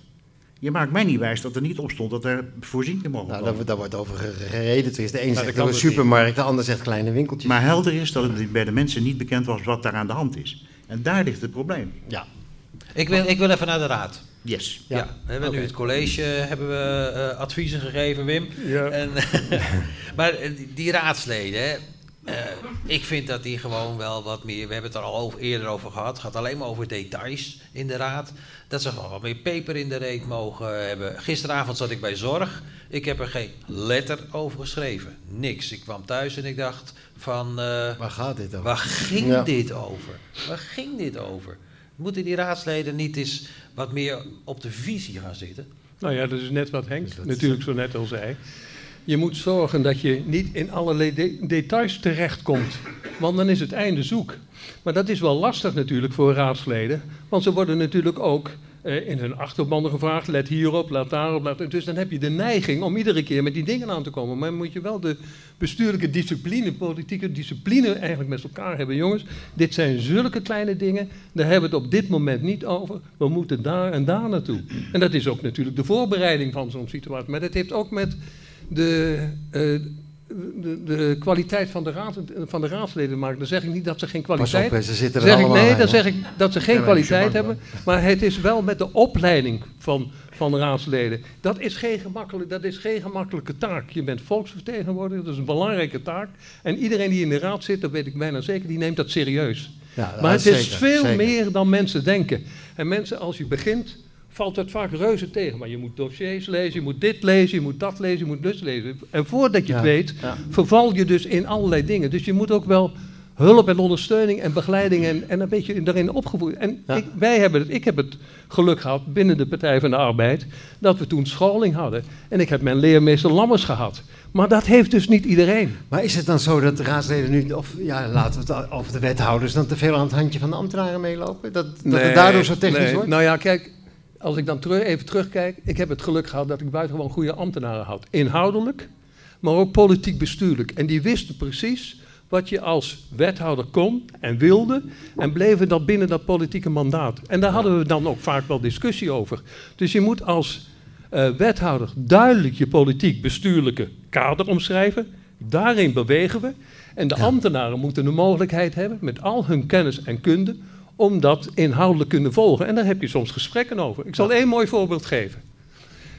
Speaker 5: Je maakt mij niet wijs dat er niet op stond dat er voorzieningen mogen
Speaker 1: Nou,
Speaker 5: komen.
Speaker 1: daar, daar wordt over gereden. Er is de een
Speaker 6: dat
Speaker 1: zegt een
Speaker 6: dus niet.
Speaker 1: supermarkt, de ander zegt kleine winkeltjes.
Speaker 5: Maar helder is dat het bij de mensen niet bekend was wat daar aan de hand is. En daar ligt het probleem.
Speaker 1: ja.
Speaker 2: Ik wil, ik wil even naar de raad.
Speaker 5: Yes.
Speaker 2: Ja,
Speaker 1: Ja.
Speaker 2: we hebben nu het college hebben we eh, adviezen gegeven, Wim.
Speaker 6: Ja.
Speaker 2: En, maar eh, die, die raadsleden, eh, ik vind dat die gewoon wel wat meer. We hebben het er al over, eerder over gehad. Het gaat alleen maar over details in de raad. Dat ze gewoon wat meer peper in de reet mogen hebben. Gisteravond zat ik bij zorg. Ik heb er geen letter over geschreven. Niks. Ik kwam thuis en ik dacht van. eh,
Speaker 1: Waar gaat dit over?
Speaker 2: Waar ging
Speaker 1: Ja.
Speaker 2: dit over? Waar ging dit over? Moeten die raadsleden niet eens wat meer op de visie gaan zitten?
Speaker 6: Nou ja, dat is net wat Henk
Speaker 1: Dus
Speaker 6: natuurlijk zo net al zei. Je moet zorgen dat je niet in allerlei de- details terechtkomt, want dan is het einde zoek. Maar dat is wel lastig natuurlijk voor raadsleden, want ze worden natuurlijk ook eh, in hun achterbanden gevraagd, let hierop, let daarop. Let, dus dan heb je de neiging om iedere keer met die dingen aan te komen. Maar dan moet je wel de bestuurlijke discipline, politieke discipline eigenlijk met elkaar hebben. Jongens, dit zijn zulke kleine dingen, daar hebben we het op dit moment niet over. We moeten daar en daar naartoe. En dat is ook natuurlijk de voorbereiding van zo'n situatie. Maar dat heeft ook met de, eh, de, de kwaliteit van de, raad, van de raadsleden maken. Dan zeg ik niet dat ze geen kwaliteit
Speaker 1: hè, ze zitten er
Speaker 6: zeg ik, nee, dan zeg ik dat ze geen
Speaker 5: Ja,
Speaker 6: kwaliteit hebben. Maar het is wel met de opleiding van, van raadsleden. Dat is, geen gemakkelijk, dat is geen gemakkelijke taak. Je bent volksvertegenwoordiger, dat is een belangrijke taak. En iedereen die in de raad zit, dat weet ik bijna zeker, die neemt dat serieus.
Speaker 1: Ja,
Speaker 6: maar het is
Speaker 1: zeker,
Speaker 6: veel
Speaker 1: zeker.
Speaker 6: meer dan mensen denken. En mensen, als je begint, valt het vaak reuze tegen. Maar je moet dossiers lezen, je moet dit lezen, je moet dat lezen, je moet dus lezen. En voordat je
Speaker 1: Ja,
Speaker 6: het weet,
Speaker 1: ja.
Speaker 6: verval je dus in allerlei dingen. Dus je moet ook wel hulp en ondersteuning en begeleiding en, en een beetje daarin opgevoed. En
Speaker 1: Ja.
Speaker 6: ik, wij hebben het, ik heb het geluk gehad binnen de Partij van de Arbeid dat we toen scholing hadden. En ik heb mijn leermeester Lammers gehad. Maar dat heeft dus niet iedereen.
Speaker 1: Maar is het dan zo dat de raadsleden nu, of ja, laten we het over de wethouders, dan te veel aan het handje van de ambtenaren meelopen? Dat, dat het daardoor zo technisch
Speaker 6: nee.
Speaker 1: wordt?
Speaker 6: Nou ja, kijk, als ik dan terug, even terugkijk, ik heb het geluk gehad dat ik buitengewoon goede ambtenaren had. Inhoudelijk, maar ook politiek bestuurlijk. En die wisten precies wat je als wethouder kon en wilde en bleven dat binnen dat politieke mandaat. En daar hadden we dan ook vaak wel discussie over. Dus je moet als eh, wethouder duidelijk je politiek bestuurlijke kader omschrijven. Daarin bewegen we. En de ambtenaren moeten de mogelijkheid hebben, met al hun kennis en kunde, om dat inhoudelijk kunnen volgen. En daar heb je soms gesprekken over. Ik zal één mooi voorbeeld geven.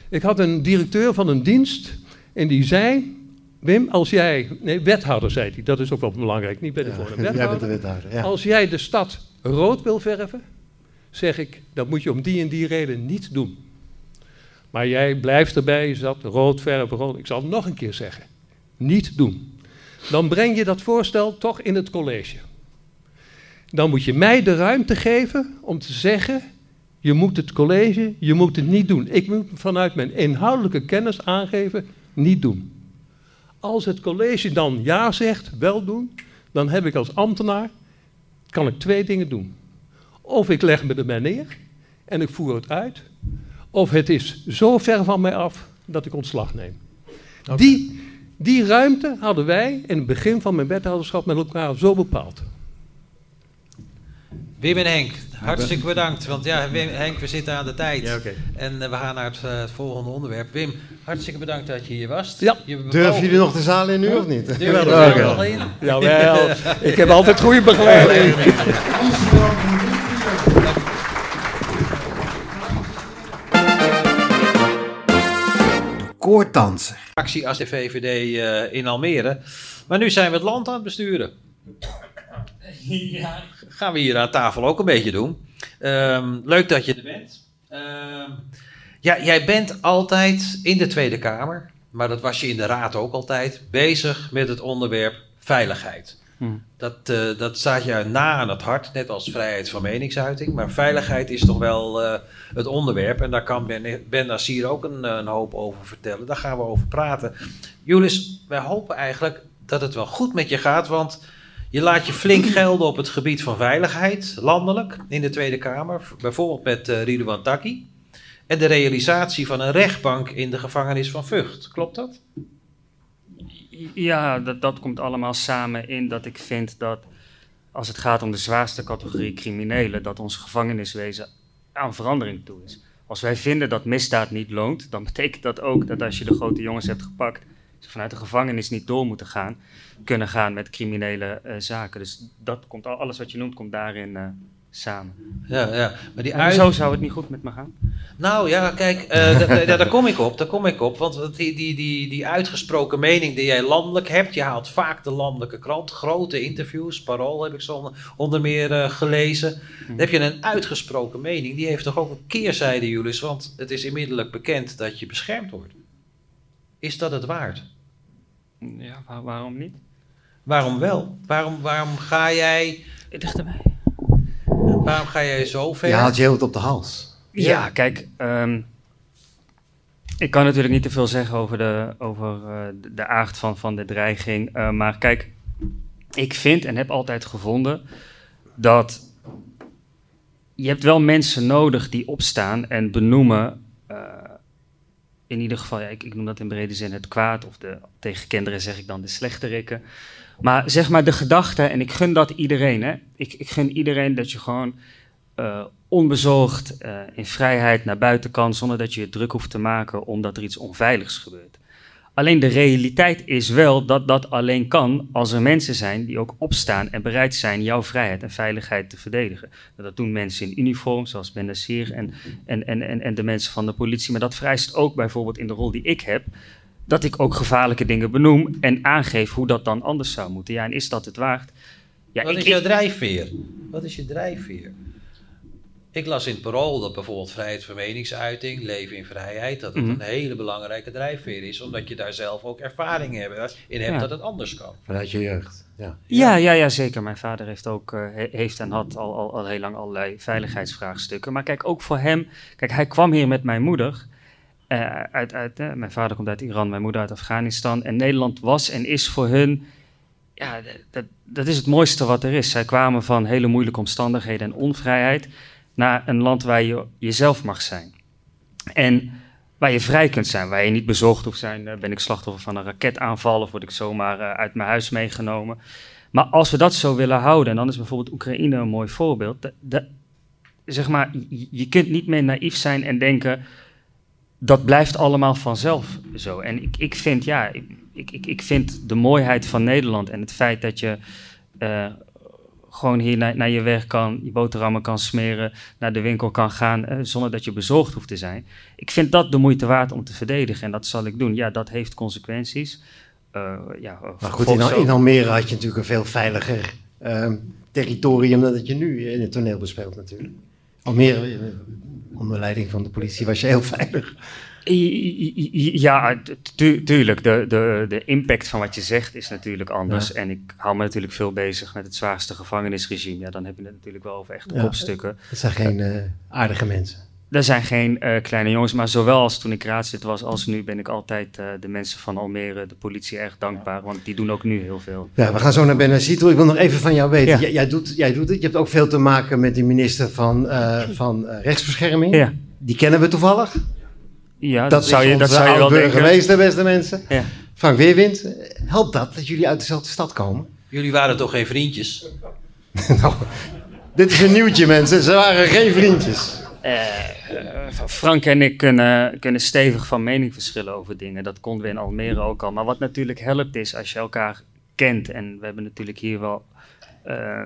Speaker 6: Ik had een directeur van een dienst en die zei... Wim, als jij... Nee, wethouder zei hij. Dat is ook wel belangrijk. Niet bij de
Speaker 1: Ja,
Speaker 6: voornaam.
Speaker 1: jij bent de
Speaker 6: Wethouder.
Speaker 1: wethouder, ja.
Speaker 6: Als jij de stad rood wil verven, zeg ik, dat moet je om die en die reden niet doen. Maar jij blijft erbij, je zat rood verven, rood. Ik zal het nog een keer zeggen. Niet doen. Dan breng je dat voorstel toch in het college. Dan moet je mij de ruimte geven om te zeggen, je moet het college, je moet het niet doen. Ik moet vanuit mijn inhoudelijke kennis aangeven, niet doen. Als het college dan ja zegt, wel doen, dan heb ik als ambtenaar, kan ik twee dingen doen. Of ik leg me erbij neer en ik voer het uit, of het is zo ver van mij af dat ik ontslag neem. Die, die ruimte hadden wij in het begin van mijn wethouderschap met elkaar zo bepaald.
Speaker 2: Wim en Henk, hartstikke bedankt. Want ja, Wim, Henk, we zitten aan de tijd.
Speaker 5: Ja, oké.
Speaker 2: En eh, we gaan naar het, eh, het volgende onderwerp. Wim, hartstikke bedankt dat je hier was.
Speaker 6: Ja.
Speaker 2: Je hebt
Speaker 1: Durven jullie nog de zaal in nu of niet?
Speaker 2: Durf je er
Speaker 1: Oké.
Speaker 2: wel in?
Speaker 6: Jawel, ik heb altijd goede begeleiding.
Speaker 1: Koordanser.
Speaker 2: Actie als de VVD eh, in Almere. Maar nu zijn we het land aan het besturen. Gaan we hier aan tafel ook een beetje doen. Ehm, leuk dat je er bent. Ehm, ja, jij bent altijd in de Tweede Kamer, maar dat was je in de Raad ook altijd, bezig met het onderwerp veiligheid. Dat, eh, dat staat je na aan het hart, net als vrijheid van meningsuiting. Maar veiligheid is toch wel eh, het onderwerp. En daar kan Ben, ben Nassir ook een, een hoop over vertellen. Daar gaan we over praten. Julis, wij hopen eigenlijk dat het wel goed met je gaat. Want je laat je flink gelden op het gebied van veiligheid, landelijk, in de Tweede Kamer. Bijvoorbeeld met eh Ridouan Taghi. en de realisatie van een rechtbank in de gevangenis van Vught. Klopt dat?
Speaker 7: Ja, dat, dat komt allemaal samen in dat ik vind dat als het gaat om de zwaarste categorie criminelen, dat ons gevangeniswezen aan verandering toe is. Als wij vinden dat misdaad niet loont, dan betekent dat ook dat als je de grote jongens hebt gepakt, ze vanuit de gevangenis niet door moeten gaan, kunnen gaan met criminele uh, zaken. Dus dat komt, alles wat je noemt, komt daarin uh, samen.
Speaker 2: Ja, ja. Maar die
Speaker 7: uit... Zo zou het niet goed met me gaan.
Speaker 2: Nou ja, kijk, uh, daar kom ik op, daar kom ik op. Want die, die, die, die uitgesproken mening die jij landelijk hebt, je haalt vaak de landelijke krant, grote interviews, Parool heb ik zo onder meer uh, gelezen. Dan heb je een uitgesproken mening, die heeft toch ook een keerzijde, Julius, want het is inmiddelijk bekend dat je beschermd wordt. Is dat het waard?
Speaker 7: Ja, waar, waarom niet?
Speaker 2: Waarom wel? Waarom, waarom ga jij...
Speaker 7: Dichterbij.
Speaker 2: Waarom ga jij zo ver?
Speaker 1: Je haalt je heel op de hals.
Speaker 7: Ja, ja kijk, um, ik kan natuurlijk niet te veel zeggen over de, over, uh, de, de aard van, van de dreiging. Uh, maar kijk, ik vind en heb altijd gevonden dat je hebt wel mensen nodig die opstaan en benoemen. Uh, in ieder geval, ja, ik, ik, noem dat in brede zin het kwaad, of de, tegen kinderen zeg ik dan de slechterikken. Maar zeg maar de gedachte, en ik gun dat iedereen, hè. Ik, ik gun iedereen dat je gewoon uh, onbezorgd uh, in vrijheid naar buiten kan, zonder dat je je druk hoeft te maken omdat er iets onveiligs gebeurt. Alleen de realiteit is wel dat dat alleen kan als er mensen zijn die ook opstaan en bereid zijn jouw vrijheid en veiligheid te verdedigen. Dat doen mensen in uniform, zoals Ben Nassir en, en, en, en, en de mensen van de politie. Maar dat vereist ook bijvoorbeeld in de rol die ik heb, dat ik ook gevaarlijke dingen benoem en aangeef hoe dat dan anders zou moeten. Ja, en is dat het waard? Ja,
Speaker 2: Wat
Speaker 7: ik,
Speaker 2: is jouw drijfveer? Wat is je drijfveer? Ik las in het parool dat bijvoorbeeld vrijheid van meningsuiting, leven in vrijheid, dat het
Speaker 7: Mhm.
Speaker 2: een hele belangrijke drijfveer is, omdat je daar zelf ook ervaring in hebt
Speaker 7: Ja.
Speaker 2: dat het anders kan.
Speaker 1: Vanuit je jeugd. Ja.
Speaker 7: Ja, ja, ja, zeker. Mijn vader heeft ook eh, he- heeft en had al, al, al heel lang allerlei veiligheidsvraagstukken. Maar kijk, ook voor hem. Kijk, hij kwam hier met mijn moeder. Eh, mijn vader komt uit Iran, mijn moeder uit Afghanistan. En Nederland was en is voor hun. Ja, dat, dat is het mooiste wat er is. Zij kwamen van hele moeilijke omstandigheden en onvrijheid. naar een land waar je jezelf mag zijn. En waar je vrij kunt zijn, waar je niet bezorgd hoeft zijn. eh, ben ik slachtoffer van een raketaanval of word ik zomaar eh, uit mijn huis meegenomen. Maar als we dat zo willen houden, en dan is bijvoorbeeld Oekraïne een mooi voorbeeld. de- zeg maar, je kunt niet meer naïef zijn en denken, dat blijft allemaal vanzelf zo. En ik, ik vind, ja, ik, ik, ik- vind de mooiheid van Nederland en het feit dat je eh, gewoon hier naar, naar je werk kan, je boterhammen kan smeren, naar de winkel kan gaan, eh, zonder dat je bezorgd hoeft te zijn. Ik vind dat de moeite waard om te verdedigen en dat zal ik doen. Ja, dat heeft consequenties. Eh, ja,
Speaker 1: Maar goed, in, Al- in Almere had je natuurlijk een veel veiliger ehm, territorium dan dat je nu in het toneel bespeelt natuurlijk. Almere, onder leiding van de politie, was je heel veilig.
Speaker 7: Ja, tu- tuurlijk. De, de, de impact van wat je zegt is natuurlijk anders. En ik hou me natuurlijk veel bezig met het zwaarste gevangenisregime. Ja, dan heb je het natuurlijk wel over echte
Speaker 1: Ja.
Speaker 7: kopstukken.
Speaker 1: Dat zijn geen eh, aardige mensen.
Speaker 7: Er zijn geen eh, kleine jongens, maar zowel als toen ik raadslid was als nu ben ik altijd eh, de mensen van Almere, de politie, erg dankbaar. Want die doen ook nu heel veel.
Speaker 1: Ja, we gaan zo naar Benazir toe. Ik wil nog even van jou weten.
Speaker 7: Ja.
Speaker 1: Jij, doet, jij doet het. Je hebt ook veel te maken met die minister van, eh, van Rechtsbescherming.
Speaker 7: Ja,
Speaker 1: Die kennen we toevallig.
Speaker 7: ja
Speaker 1: Dat,
Speaker 7: zou je, dat
Speaker 1: onze
Speaker 7: zou je wel denken.
Speaker 1: oud-burgemeester, beste mensen.
Speaker 7: Ja.
Speaker 1: Frank Weerwind, helpt dat dat jullie uit dezelfde stad komen?
Speaker 2: Jullie waren toch geen vriendjes?
Speaker 1: nou, dit is een nieuwtje, mensen. Ze waren geen vriendjes.
Speaker 7: Eh, Frank en ik kunnen, kunnen stevig van mening verschillen over dingen. Dat konden we in Almere ook al. Maar wat natuurlijk helpt is als je elkaar kent. En we hebben natuurlijk hier wel eh,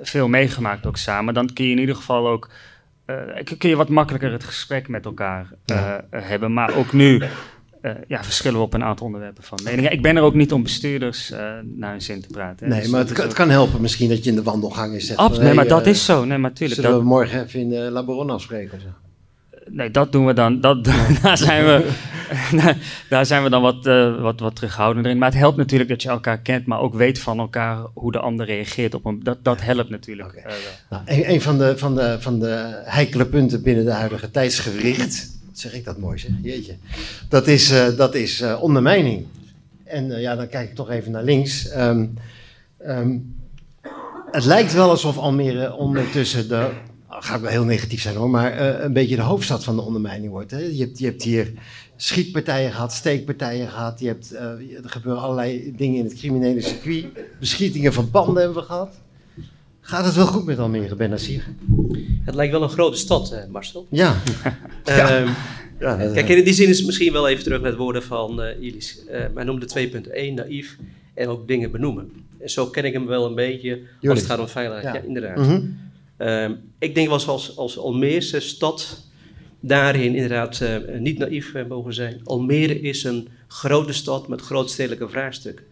Speaker 7: veel meegemaakt ook samen. Dan kun je in ieder geval ook... eh, kun je wat makkelijker het gesprek met elkaar eh,
Speaker 1: Ja.
Speaker 7: eh, hebben. Maar ook nu eh, ja, verschillen we op een aantal onderwerpen van mening. Ik ben er ook niet om bestuurders eh, naar hun zin te praten. hè.
Speaker 1: Nee,
Speaker 7: Dus
Speaker 1: maar het, het kan helpen misschien dat je in de wandelgang is. zegt
Speaker 7: Abs-
Speaker 1: van,
Speaker 7: nee,
Speaker 1: hey,
Speaker 7: maar dat
Speaker 1: eh,
Speaker 7: is zo. Nee, maar tuurlijk.
Speaker 1: Zullen
Speaker 7: dat-
Speaker 1: we morgen even in de La Baronne afspreken? zo?
Speaker 7: Nee, dat doen we dan. Dat, daar, zijn we, daar, zijn we dan wat, wat, wat terughoudender in. Maar het helpt natuurlijk dat je elkaar kent, maar ook weet van elkaar hoe de ander reageert op een. Dat, dat helpt natuurlijk.
Speaker 1: Oké.
Speaker 7: wel.
Speaker 1: Nou, een, een van, de, van, de, van de heikele punten binnen de huidige tijdsgericht, zeg ik dat mooi zeg, jeetje, dat is, eh, dat is eh, ondermijning. En eh, ja, dan kijk ik toch even naar links. Ehm, ehm, het lijkt wel alsof Almere ondertussen de ga ik wel heel negatief zijn hoor, maar een beetje de hoofdstad van de ondermijning wordt. Hè? Je, hebt, je hebt hier schietpartijen gehad, steekpartijen gehad. Je hebt, er gebeuren allerlei dingen in het criminele circuit. Beschietingen van banden hebben we gehad. Gaat het wel goed met Almere, Ben Assir?
Speaker 8: Het lijkt wel een grote stad, eh, Marcel.
Speaker 1: Ja.
Speaker 8: Ehm,
Speaker 1: ja dat-
Speaker 8: Kijk, in die zin is het misschien wel even terug naar het woorden van eh Ilis. Eh wij noemden 2.1 naïef en ook dingen benoemen. En zo ken ik hem wel een beetje als het gaat om veiligheid.
Speaker 1: Ja.
Speaker 8: Ja, inderdaad.
Speaker 1: Mhm.
Speaker 8: Ehm, ik denk wel eens als, als Almeerse stad daarin inderdaad eh, niet naïef mogen zijn. Almere is een grote stad met grootstedelijke vraagstukken.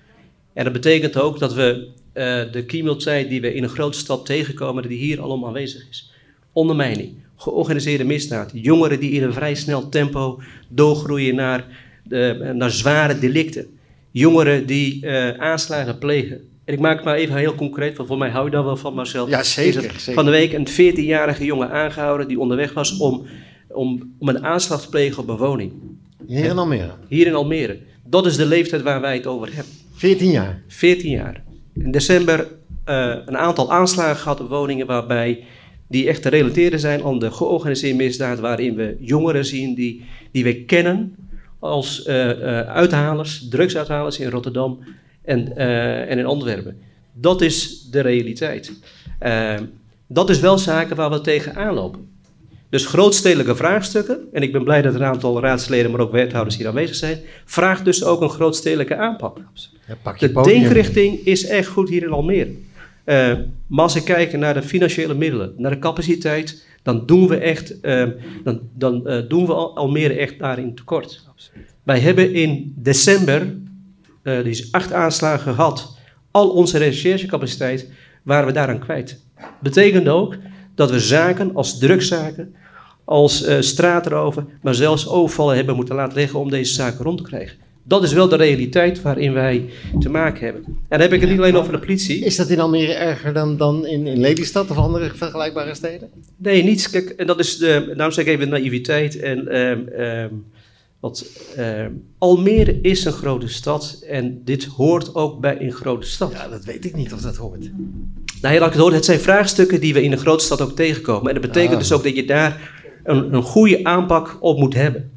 Speaker 8: En dat betekent ook dat we eh, de criminaliteit die we in een grote stad tegenkomen, die hier allemaal aanwezig is. Ondermijning, georganiseerde misdaad, jongeren die in een vrij snel tempo doorgroeien naar, de, naar zware delicten. Jongeren die eh, aanslagen plegen. En ik maak het maar even heel concreet, want voor mij hou je daar wel van, Marcel.
Speaker 1: Ja, zeker,
Speaker 8: het
Speaker 1: zeker.
Speaker 8: Van de week een 14-jarige jongen aangehouden die onderweg was om, om, om een aanslag te plegen op een woning.
Speaker 1: Hier in Almere.
Speaker 8: Hier in Almere. Dat is de leeftijd waar wij het over hebben.
Speaker 1: 14 jaar.
Speaker 8: 14 jaar. In december eh, een aantal aanslagen gehad op woningen waarbij die echt te relateren zijn aan de georganiseerde misdaad, waarin we jongeren zien die, die we kennen als eh, eh, uithalers, drugsuithalers in Rotterdam en, en in Antwerpen. Dat is de realiteit. Dat is wel zaken waar we tegenaan lopen. Dus grootstedelijke vraagstukken, en ik ben blij dat een aantal raadsleden, maar ook wethouders hier aanwezig zijn, vraagt dus ook een grootstedelijke aanpak.
Speaker 1: Ja,
Speaker 8: De
Speaker 1: podium.
Speaker 8: denkrichting is echt goed hier in Almere. Eh, maar als ik kijk naar de financiële middelen, naar de capaciteit, dan doen we echt, eh, dan, dan eh, doen we Al- Almere echt daarin tekort. Wij hebben in december, is acht aanslagen gehad, al onze recherchecapaciteit waren we daaraan kwijt. Betekent ook dat we zaken als drugszaken, als eh straatroven, maar zelfs overvallen hebben moeten laten liggen om deze zaken rond te krijgen. Dat is wel de realiteit waarin wij te maken hebben. En dan heb ik het niet alleen over de politie.
Speaker 1: Is dat in Almere erger dan, dan in, in Lelystad of andere vergelijkbare steden?
Speaker 8: Nee, niets. Kijk, en dat is de, daarom zeg ik even naïviteit. En, ehm, ehm, wat, ehm, Almere is een grote stad en dit hoort ook bij een grote stad.
Speaker 1: Ja, dat weet ik niet of dat hoort.
Speaker 8: Nou, heel ik het horen. Het zijn vraagstukken die we in een grote stad ook tegenkomen. En dat betekent
Speaker 1: Ah.
Speaker 8: dus ook dat je daar een, een goede aanpak op moet hebben.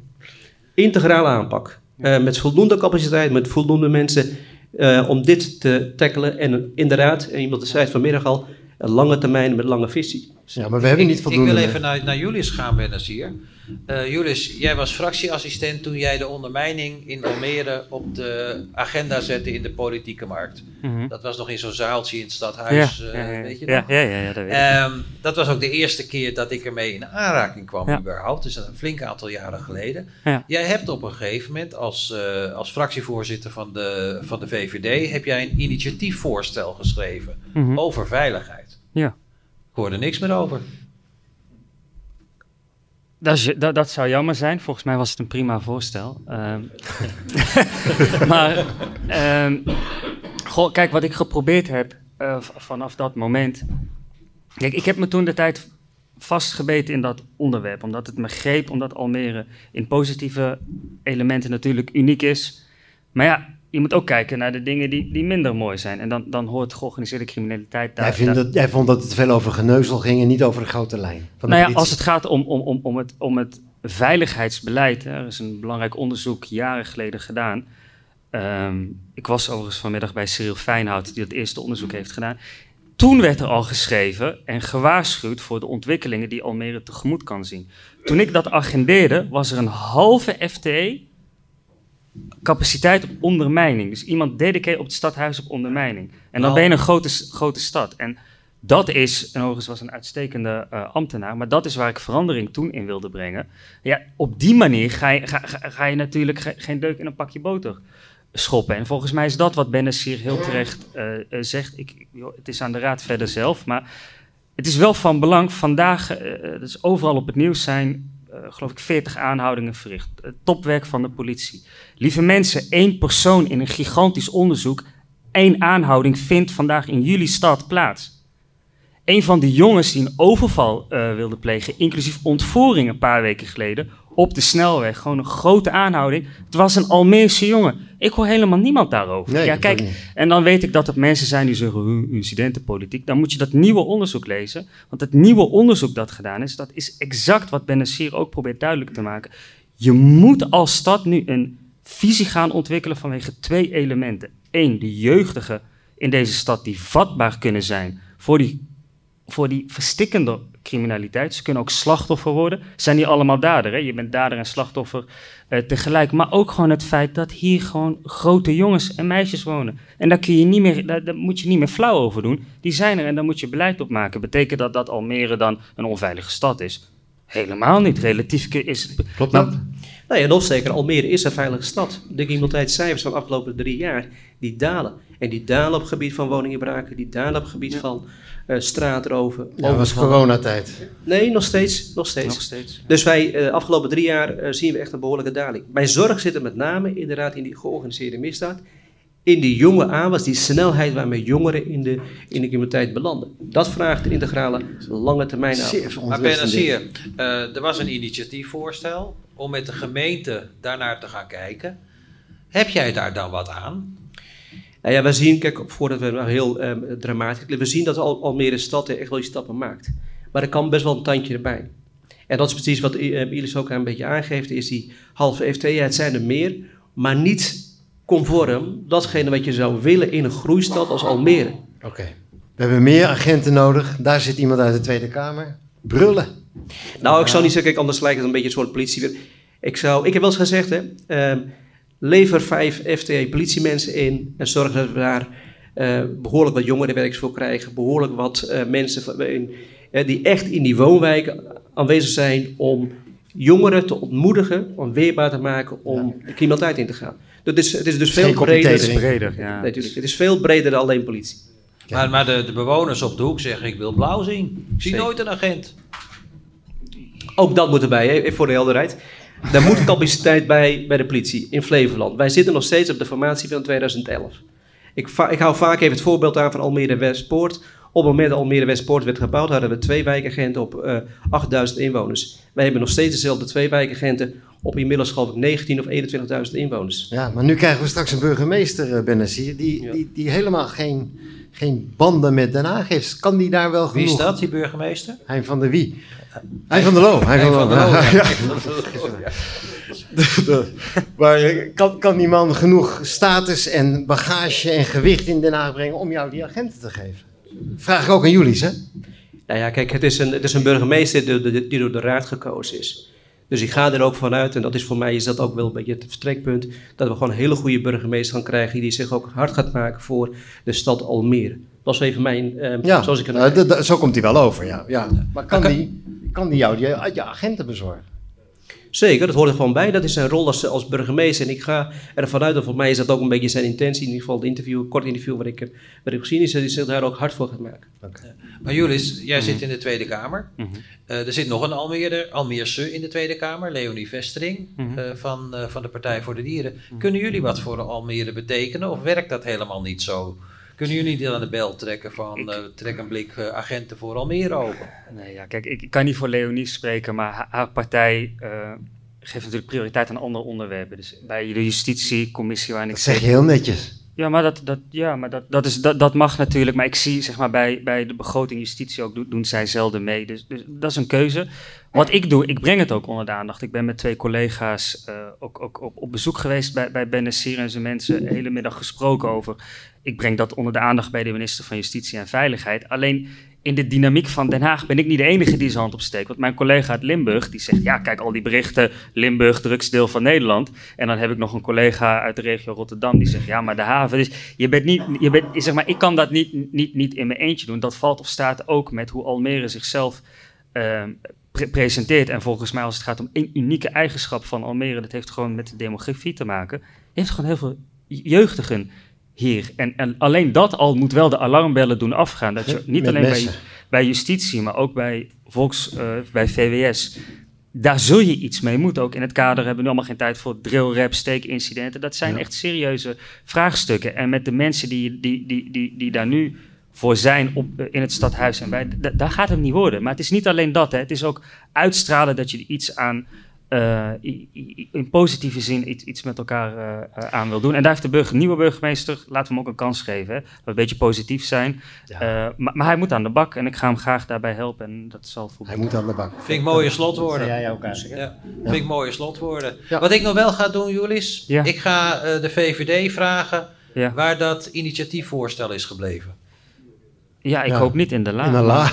Speaker 8: Integrale aanpak. Eh, met voldoende capaciteit, met voldoende mensen eh, om dit te tackelen. En inderdaad, en iemand zei het vanmiddag al, een lange termijn met lange visie.
Speaker 1: Ja, maar we hebben
Speaker 2: ik,
Speaker 1: niet voldoende.
Speaker 2: Ik wil even naar, naar Julius gaan, Benazier. Eh Julius, jij was fractieassistent toen jij de ondermijning in Almere op de agenda zette in de politieke markt.
Speaker 7: Mhm.
Speaker 2: Dat was nog in zo'n zaaltje in het stadhuis, eh,
Speaker 7: ja, ja,
Speaker 2: weet je nog?
Speaker 7: ja, ja, ja, dat weet ik.
Speaker 2: Ehm, dat was ook de eerste keer dat ik ermee in aanraking kwam,
Speaker 7: Ja.
Speaker 2: überhaupt. Dus een flink aantal jaren geleden.
Speaker 7: Ja.
Speaker 2: Jij hebt op een gegeven moment als, eh, als fractievoorzitter van de, van de VVD... heb jij een initiatiefvoorstel geschreven
Speaker 7: Mhm.
Speaker 2: over veiligheid.
Speaker 7: Ja.
Speaker 2: Ik hoorde niks meer over.
Speaker 7: Dat, is, dat, dat zou jammer zijn. Volgens mij was het een prima voorstel. Ehm, maar, goh, kijk, wat ik geprobeerd heb eh, vanaf dat moment. Kijk, ik heb me toen de tijd vastgebeten in dat onderwerp. Omdat het me greep, omdat Almere in positieve elementen natuurlijk uniek is. Maar ja, je moet ook kijken naar de dingen die, die minder mooi zijn. En dan, dan hoort georganiseerde criminaliteit daar.
Speaker 1: Jij, vindt
Speaker 7: daar-
Speaker 1: dat, jij vond dat het veel over geneuzel ging en niet over de grote lijn. Van
Speaker 7: nou ja, als het gaat om, om, om, om, het, om het veiligheidsbeleid, hè, er is een belangrijk onderzoek jaren geleden gedaan. Ehm, ik was overigens vanmiddag bij Cyril Feinhout, die het eerste onderzoek heeft gedaan. Toen werd er al geschreven en gewaarschuwd voor de ontwikkelingen die Almere tegemoet kan zien. Toen ik dat agendeerde, was er een halve FTE capaciteit op ondermijning. Dus iemand dedicated op het stadhuis op ondermijning. En dan ben je een grote, grote stad. En dat is, en overigens was een uitstekende eh, ambtenaar, maar dat is waar ik verandering toen in wilde brengen. Ja, op die manier ga je, ga, ga, ga je natuurlijk ge- geen deuk in een pakje boter schoppen. En volgens mij is dat wat Bennis hier heel terecht eh, eh, zegt. Ik, joh, het is aan de raad verder zelf, maar het is wel van belang. Vandaag, eh, dus overal op het nieuws zijn, geloof ik, 40 aanhoudingen verricht. Het topwerk van de politie. Lieve mensen, één persoon in een gigantisch onderzoek, één aanhouding vindt vandaag in jullie stad plaats. Een van die jongens die een overval uh, wilde plegen, inclusief ontvoering een paar weken geleden, op de snelweg. Gewoon een grote aanhouding. Het was een Almeerse jongen. Ik hoor helemaal niemand daarover.
Speaker 1: Nee,
Speaker 7: ja, kijk, en dan weet ik dat er mensen zijn die zeggen "Huh, incidentenpolitiek. Dan moet je dat nieuwe onderzoek lezen. Want het nieuwe onderzoek dat gedaan is, dat is exact wat Benassir ook probeert duidelijk te maken. Je moet als stad nu een visie gaan ontwikkelen vanwege twee elementen. Eén, de jeugdigen in deze stad die vatbaar kunnen zijn voor die, voor die verstikkende criminaliteit. Ze kunnen ook slachtoffer worden. Zijn niet allemaal dader, hè? Je bent dader en slachtoffer eh, tegelijk. Maar ook gewoon het feit dat hier gewoon grote jongens en meisjes wonen. En daar, kun je niet meer, daar, daar moet je niet meer flauw over doen. Die zijn er en daar moet je beleid op maken. Betekent dat dat Almere dan een onveilige stad is? Helemaal niet. Relatief is het...
Speaker 1: Klopt dat?
Speaker 8: Nou ja, nog zeker, Almere is een veilige stad. De criminaliteitscijfers van de afgelopen drie jaar, die dalen. En die dalen op het gebied van woninginbraken, die dalen op het gebied van eh straatroven.
Speaker 1: Ja, dat was coronatijd.
Speaker 8: Nee, nog steeds, nog steeds.
Speaker 7: Nog steeds.
Speaker 8: Dus wij, eh afgelopen drie jaar, eh, zien we echt een behoorlijke daling. Bij zorg zit het met name inderdaad in die georganiseerde misdaad. In die jonge aanwas, die snelheid waarmee jongeren in de, in de criminaliteit belanden. Dat vraagt een integrale lange termijn aan.
Speaker 2: Maar. Benassir, eh er was een initiatiefvoorstel om met de gemeente daarnaar te gaan kijken. Heb jij daar dan wat aan?
Speaker 8: Nou ja, we zien, kijk, voordat we nou heel ehm, dramatisch... We zien dat Al Almere stad echt wel die stappen maakt. Maar er kan best wel een tandje erbij. En dat is precies wat uh, Ilis ook een beetje aangeeft, is die halve FT. Ja, het zijn er meer, maar niet conform datgene wat je zou willen in een groeistad als Almere.
Speaker 1: Oké. We hebben meer agenten nodig. Daar zit iemand uit de Tweede Kamer. Brullen.
Speaker 8: Nou, ik zou niet zeggen, kijk, anders lijkt het een beetje een soort politie. Ik, zou, ik heb wel eens gezegd, hè, ehm, lever vijf FTE politiemensen in en zorg dat we daar eh, behoorlijk wat jongerenwerkers voor krijgen. Behoorlijk wat eh, mensen van- in, eh, die echt in die woonwijken aanwezig zijn om jongeren te ontmoedigen, om weerbaar te maken om de criminaliteit in te gaan. Dat is, het is dus veel
Speaker 1: Geen kopje thee
Speaker 8: breder.
Speaker 5: breder.
Speaker 7: Ja.
Speaker 8: Nee. Het is veel breder dan alleen politie.
Speaker 2: Maar, maar de, de bewoners op de hoek zeggen: Ik wil blauw zien. Ik zie
Speaker 8: Zeker.
Speaker 2: nooit een agent.
Speaker 8: Ook dat moet erbij, hè, voor de helderheid. Daar moet capaciteit bij bij de politie in Flevoland. Wij zitten nog steeds op de formatie van 2011. Ik, ik hou vaak even het voorbeeld aan van Almere Westpoort. Op het moment dat Almere Westpoort werd gebouwd, hadden we twee wijkagenten op eh 8000 inwoners. Wij hebben nog steeds dezelfde twee wijkagenten op inmiddels geloof ik 19 of 21.000 inwoners.
Speaker 1: Ja, maar nu krijgen we straks een burgemeester, uh, die,
Speaker 8: Ja.
Speaker 1: die, die helemaal geen, geen banden met Den Haag heeft. Kan die daar wel
Speaker 2: Wie
Speaker 1: genoeg?
Speaker 2: is dat, die burgemeester?
Speaker 1: Hein van der Wie. Hein van der Loo.
Speaker 2: Henk
Speaker 1: van der Loo. Ja. De- Maar kan, kan die man genoeg status en bagage en gewicht in Den Haag brengen om jou die agenten te geven? Vraag ik ook aan jullie, hè?
Speaker 8: Nou ja, kijk, het is een, het is een burgemeester die- die door de raad gekozen is. Dus ik ga er ook vanuit, en dat is voor mij is dat ook wel een beetje het vertrekpunt, dat we gewoon een hele goede burgemeester gaan krijgen die zich ook hard gaat maken voor de stad Almere. Dat is even mijn, eh,
Speaker 1: Ja,
Speaker 8: zoals ik het
Speaker 1: dat- zo komt hij wel over, ja. ja. Maar kan,
Speaker 2: kan-
Speaker 1: die, kan die jou die, je agenten bezorgen?
Speaker 8: Zeker, dat hoort er gewoon bij. Dat is zijn rol als, als burgemeester. En ik ga ervan uit, dat voor mij is dat ook een beetje zijn intentie. In ieder geval het interview, kort interview wat ik heb, wat ik heb gezien, is dat hij zich daar ook hard voor gaat maken.
Speaker 2: Maar Julis, jij zit in de Tweede Kamer.
Speaker 7: Mhm.
Speaker 2: Eh, er zit nog een Almere, Almeerse in de Tweede Kamer, Leonie Vestering
Speaker 7: Mhm.
Speaker 2: eh, van, eh, van de Partij voor de Dieren. Kunnen jullie wat voor Almere betekenen of werkt dat helemaal niet zo? Kunnen jullie niet aan de bel trekken van
Speaker 7: Ik-
Speaker 2: eh, trek een blik eh, agenten voor Almere open?
Speaker 7: Nee, ja, kijk, ik, ik kan niet voor Leonie spreken, maar haar, haar partij eh, geeft natuurlijk prioriteit aan andere onderwerpen. Dus bij de justitiecommissie waarin ik
Speaker 1: Dat zeg je heel netjes.
Speaker 7: Ja, maar, dat, dat, ja, maar dat, dat, is, dat, dat mag natuurlijk. Maar ik zie zeg maar, bij, bij de begroting justitie ook doen, doen zij zelden mee. Dus, dus dat is een keuze. Wat ik doe, ik breng het ook onder de aandacht. Ik ben met twee collega's eh, ook, ook op, op bezoek geweest bij, bij Ben Nassir en zijn mensen. De hele middag gesproken over. Ik breng dat onder de aandacht bij de minister van Justitie en Veiligheid. Alleen in de dynamiek van Den Haag ben ik niet de enige die zijn hand opsteekt. Want mijn collega uit Limburg, die zegt... ja, kijk, al die berichten, Limburg, drugsdeel van Nederland. En dan heb ik nog een collega uit de regio Rotterdam die zegt... ja, maar de haven... Dus je bent niet... Je bent, zeg maar, ik kan dat niet, niet, niet in mijn eentje doen. Dat valt of staat ook met hoe Almere zichzelf... ehm, pre- presenteert. En volgens mij als het gaat om één unieke eigenschap van Almere... dat heeft gewoon met de demografie te maken. Je hebt gewoon heel veel jeugdigen hier. En, en alleen dat al moet wel de alarmbellen doen afgaan. Dat je niet alleen bij, justitie, maar ook bij volks, eh, bij VWS. Daar zul je iets mee moeten. Ook in het kader hebben we nu allemaal geen tijd voor drill, rap, steekincidenten. Dat zijn
Speaker 1: Ja.
Speaker 7: echt serieuze vraagstukken. En met de mensen die, die, die, die, die daar nu voor zijn op, eh, in het stadhuis en bij. Da- daar gaat het niet worden. Maar het is niet alleen dat. Hè. Het is ook uitstralen dat je iets aan. Eh, in positieve zin iets, iets met elkaar eh, eh, aan wil doen. En daar heeft de burger, nieuwe burgemeester, laten we hem ook een kans geven. Hè. Dat we een beetje positief zijn.
Speaker 1: Ja.
Speaker 7: Eh, maar, maar hij moet aan de bak en ik ga hem graag daarbij helpen. En dat zal voor
Speaker 1: Hij moet aan de bak.
Speaker 2: Vind ik mooie slotwoorden.
Speaker 1: Ja, jij ook.
Speaker 2: Ja, vind ik mooie slotwoorden.
Speaker 1: Ja.
Speaker 2: Wat ik nog wel ga doen, Julis,
Speaker 7: Ja.
Speaker 2: ik ga eh, de VVD vragen
Speaker 7: Ja,
Speaker 2: waar dat initiatiefvoorstel is gebleven.
Speaker 7: Ja ik
Speaker 1: Ja.
Speaker 7: hoop niet in de la.
Speaker 1: In een la.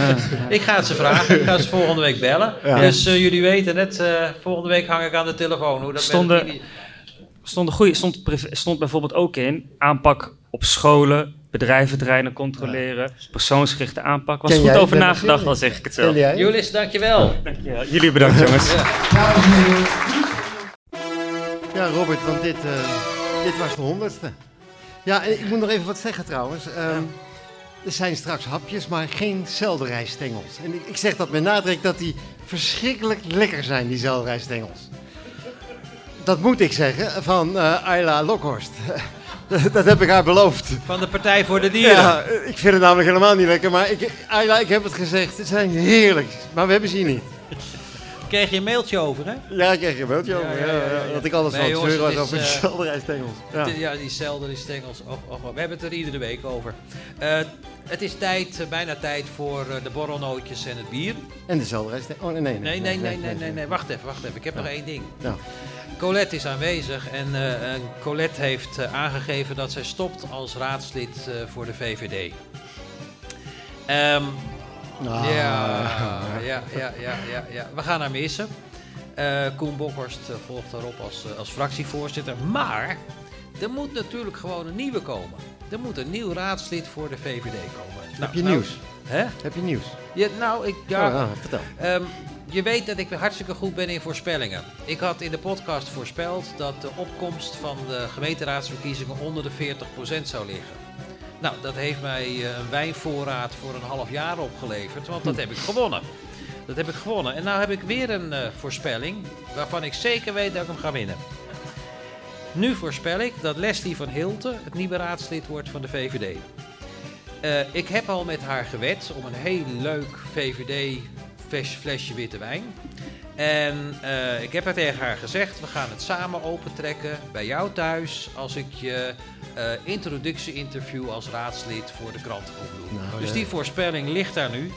Speaker 2: Ik ga het ze vragen, ik ga ze volgende week bellen.
Speaker 1: Ja.
Speaker 2: Dus eh, jullie weten het, eh, volgende week hang ik aan de telefoon. Hoe dat
Speaker 7: Stonden-
Speaker 2: met het ini-
Speaker 7: stond, een goeie, stond, stond bijvoorbeeld ook in aanpak op scholen, bedrijventerreinen controleren, persoonsgerichte aanpak. Was
Speaker 1: Ken
Speaker 7: goed
Speaker 1: jij
Speaker 7: over nagedacht, al zeg ik het zelf.
Speaker 1: jij?
Speaker 2: Julis, dankjewel.
Speaker 7: Ja, jullie bedankt jongens.
Speaker 1: Ja, Robert, want dit, eh, dit was de honderdste. Ja, en ik moet nog even wat zeggen trouwens. Ehm, Er zijn straks hapjes, maar geen selderijstengels. En ik, zeg dat met nadruk dat die verschrikkelijk lekker zijn, die selderijstengels. Dat moet ik zeggen van eh Ayla Lokhorst. dat heb ik haar beloofd.
Speaker 2: Van de Partij voor de Dieren.
Speaker 1: Ja, ik vind het namelijk helemaal niet lekker, maar ik, Ayla, ik heb het gezegd. Ze zijn heerlijk, maar we hebben ze hier niet.
Speaker 2: Kreeg je een mailtje over, hè?
Speaker 1: Ja, ik kreeg je een mailtje over.
Speaker 2: ja.
Speaker 1: Dat ik alles
Speaker 2: Nee,
Speaker 1: van het was over de
Speaker 2: eh,
Speaker 1: selderijstengels. Ja.
Speaker 2: Ja, die zelden, die stengels. Och, och, we hebben het er iedere week over. Eh, het is tijd, eh, bijna tijd voor de borrelnootjes en het bier.
Speaker 1: En de selderijstengels. Oh, nee, nee,
Speaker 2: Nee, nee, nee, nee, nee, nee. Wacht even, wacht even. Ik heb nog één ding.
Speaker 1: Ja.
Speaker 2: Colette is aanwezig en, en Colette heeft aangegeven dat zij stopt als raadslid voor de VVD. Ehm,
Speaker 1: Ah.
Speaker 2: ja, ja, ja, ja, ja, ja. We gaan haar missen. Eh, Koen Bokhorst eh, volgt daarop als, eh, als fractievoorzitter. Maar er moet natuurlijk gewoon een nieuwe komen. Er moet een nieuw raadslid voor de VVD komen. Nou,
Speaker 1: Heb je
Speaker 2: nou-
Speaker 1: nieuws?
Speaker 2: Hè?
Speaker 1: Heb je nieuws?
Speaker 2: Ja, nou, ik, ja,
Speaker 1: Oh, ja, vertel.
Speaker 2: Ehm, je weet dat ik hartstikke goed ben in voorspellingen. Ik had in de podcast voorspeld dat de opkomst van de gemeenteraadsverkiezingen onder de 40% zou liggen. Nou, dat heeft mij eh, een wijnvoorraad voor een half jaar opgeleverd, want dat heb ik gewonnen. Dat heb ik gewonnen. En nou heb ik weer een eh, voorspelling waarvan ik zeker weet dat ik hem ga winnen. Nu voorspel ik dat Leslie van Hilten het nieuwe raadslid wordt van de VVD. Eh, ik heb al met haar gewet om een heel leuk VVD-flesje witte wijn. En eh, ik heb er tegen haar gezegd, we gaan het samen opentrekken bij jou thuis als ik je eh, introductie-interview als raadslid voor de krant.
Speaker 1: Nou,
Speaker 2: dus
Speaker 1: ja.
Speaker 2: die voorspelling ligt daar nu.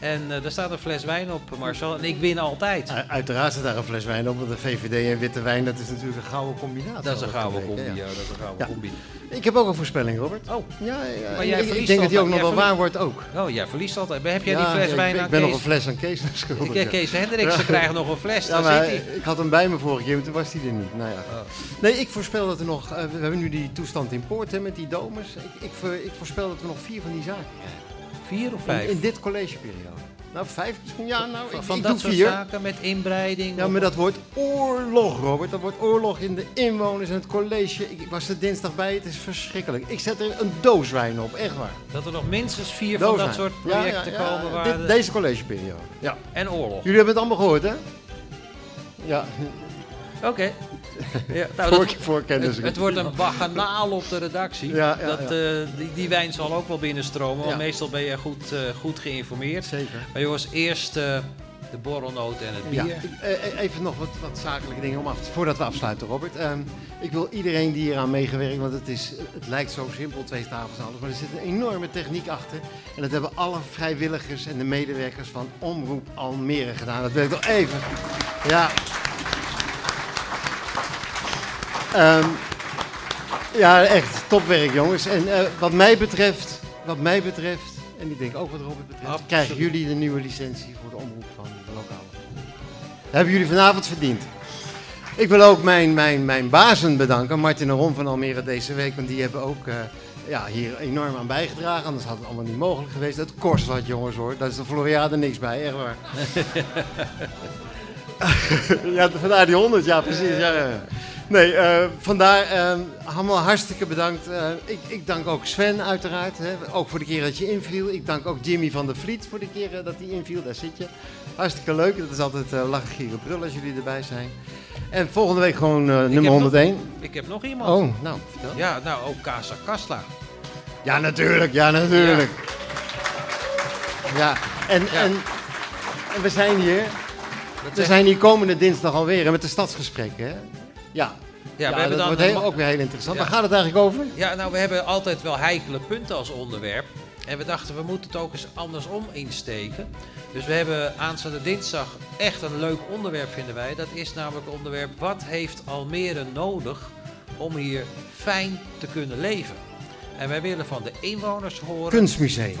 Speaker 2: En eh daar staat een fles wijn op, Marcel. En ik win altijd.
Speaker 1: U- Uiteraard zit daar een fles wijn op, want de VVD en witte wijn, dat is natuurlijk een gouden combinatie.
Speaker 2: Dat is een gouden
Speaker 1: gebleken,
Speaker 2: combi,
Speaker 1: ja.
Speaker 2: ja. Dat is een gouden
Speaker 1: Ja.
Speaker 2: combi.
Speaker 1: Ik heb ook een voorspelling, Robert.
Speaker 2: Oh,
Speaker 1: Ja, ja.
Speaker 2: Maar jij
Speaker 1: ik, ik denk dat die ook nog wel waar wordt ook.
Speaker 2: oh, jij verliest altijd. Heb jij die fles
Speaker 1: ik
Speaker 2: wijn aan
Speaker 1: ik ben nog een fles aan Kees schuldig.
Speaker 2: Ik. Kees Hendriksen
Speaker 1: Ja.
Speaker 2: krijgt nog een fles,
Speaker 1: Ja,
Speaker 2: daar
Speaker 1: maar
Speaker 2: zit hij.
Speaker 1: ik had hem bij me vorige keer, maar toen was hij er niet. Nou ja.
Speaker 2: Oh.
Speaker 1: Nee, ik voorspel dat er nog, eh, we hebben nu die toestand in Poort hè, met die domers. Ik, ik, voor- ik voorspel dat we nog vier van die zaken krijgen.
Speaker 2: Vier of
Speaker 1: In,
Speaker 2: vijf?
Speaker 1: in dit collegeperiode. Nou, vijf misschien, ja, nou,
Speaker 2: van
Speaker 1: ik,
Speaker 2: van
Speaker 1: ik
Speaker 2: dat soort
Speaker 1: vier.
Speaker 2: zaken met inbreiding?
Speaker 1: Ja, maar dat wordt oorlog, Robert. Dat wordt oorlog in de inwoners en het college. Ik, ik was er dinsdag bij, het is verschrikkelijk. Ik zet er een doos wijn op, echt waar.
Speaker 2: Dat er nog minstens vier
Speaker 1: Doos
Speaker 2: van dat soort
Speaker 1: Ja, ja,
Speaker 2: projecten
Speaker 1: ja,
Speaker 2: komen waar
Speaker 1: dit-
Speaker 2: de-
Speaker 1: Deze collegeperiode. Ja.
Speaker 2: En oorlog.
Speaker 1: Jullie hebben het allemaal gehoord, hè? Ja,
Speaker 2: Oké. Ja, nou,
Speaker 1: voor,
Speaker 2: het, het wordt een baganaal op de redactie.
Speaker 1: Ja, ja,
Speaker 2: dat, eh, die, die wijn zal ook wel binnenstromen, want meestal ben je goed, eh, goed geïnformeerd.
Speaker 1: Zeker.
Speaker 2: Maar jongens, eerst eh, de borrelnoot en het bier.
Speaker 1: even nog wat, wat zakelijke dingen om af te, voordat we afsluiten, Robert. Ehm, ik wil iedereen die hier aan meegewerkt, want het, is, het lijkt zo simpel, twee tafels en alles, maar er zit een enorme techniek achter. En dat hebben alle vrijwilligers en de medewerkers van Omroep Almere gedaan. Dat wil ik toch even. Ja. Ehm, ja, echt topwerk, jongens. En eh, wat mij betreft, wat mij betreft, en ik denk ook wat Robert betreft,
Speaker 2: Absoluut.
Speaker 1: krijgen jullie de nieuwe licentie voor de omroep van de lokale. Dat hebben jullie vanavond verdiend. Ik wil ook mijn, mijn, mijn bazen bedanken, Martin en Ron van Almere deze week, want die hebben ook eh, ja, hier enorm aan bijgedragen. Anders had het allemaal niet mogelijk geweest. Het kost wat, jongens hoor. Daar is de Floriade niks bij, echt waar. ja, vandaar die 100, ja precies. Ja, ja. Nee, eh, vandaar eh, allemaal hartstikke bedankt. Eh, ik, ik dank ook Sven uiteraard, hè, ook voor de keer dat je inviel. Ik dank ook Jimmy van der Vliet voor de keer eh, dat hij inviel, daar zit je. Hartstikke leuk, dat is altijd lachen, gieren, brullen als jullie erbij zijn. En volgende week gewoon nummer
Speaker 2: heb nog-
Speaker 1: 101.
Speaker 2: Ik heb nog iemand.
Speaker 1: Oh, nou, vertel.
Speaker 2: Ja, nou ook Casa Kasla.
Speaker 1: Ja, natuurlijk. Ja, natuurlijk. Ja, en,
Speaker 2: Ja.
Speaker 1: En, en we zijn hier. We zijn hier komende dinsdag alweer met de stadsgesprekken. Hè? Ja,
Speaker 2: ja,
Speaker 1: ja,
Speaker 2: we hebben
Speaker 1: dat
Speaker 2: dan
Speaker 1: wordt heel- ook weer heel interessant.
Speaker 2: Ja.
Speaker 1: Waar gaat het eigenlijk over?
Speaker 2: Ja, nou, we hebben altijd wel heikele punten als onderwerp. En we dachten, we moeten het ook eens andersom insteken. Dus we hebben aanstaande dinsdag echt een leuk onderwerp, vinden wij. Dat is namelijk het onderwerp, wat heeft Almere nodig om hier fijn te kunnen leven? En wij willen van de inwoners horen...
Speaker 1: Kunstmuseum.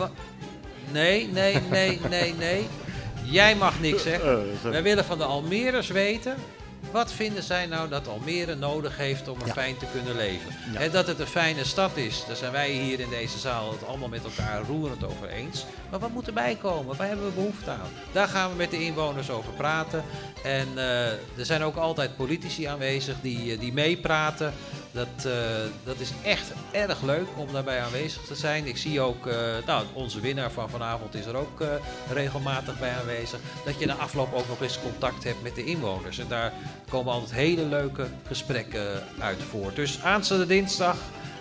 Speaker 2: Nee, nee, nee, nee, nee. Jij mag niks zeggen. Wij willen van de Almeerders weten. Wat vinden zij nou dat Almere nodig heeft om er
Speaker 1: Ja.
Speaker 2: fijn te kunnen leven?
Speaker 1: Ja.
Speaker 2: En dat het een fijne stad is, daar zijn wij hier in deze zaal het allemaal met elkaar roerend over eens. Maar wat moet erbij komen? Waar hebben we behoefte aan? Daar gaan we met de inwoners over praten. En eh, er zijn ook altijd politici aanwezig die, eh, die meepraten. Dat, eh, dat is echt erg leuk om daarbij aanwezig te zijn. Ik zie ook, nou, onze winnaar van vanavond is er ook regelmatig bij aanwezig. Dat je na afloop ook nog eens contact hebt met de inwoners. En daar komen altijd hele leuke gesprekken uit voort. Dus aanstaande dinsdag,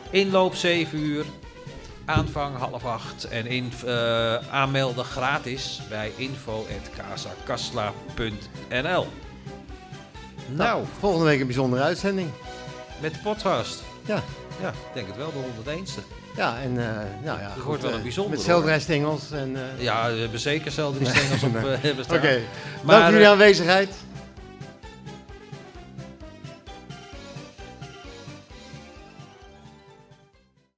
Speaker 2: inloop 7 uur, aanvang half acht. En in, eh, aanmelden gratis bij info.casacasla.nl. Nou,
Speaker 1: Volgende week een bijzondere uitzending.
Speaker 2: met de podcast.
Speaker 1: Ja.
Speaker 2: Ja, ik denk het wel, de 101ste.
Speaker 1: Ja, en eh, nou ja,
Speaker 2: Het wordt wel een
Speaker 1: eh,
Speaker 2: bijzonder,
Speaker 1: Met
Speaker 2: hoor.
Speaker 1: zeilrijstengels en...
Speaker 2: Ja, we hebben zeker zelden die stengels op.
Speaker 1: Oké, dank voor jullie aanwezigheid.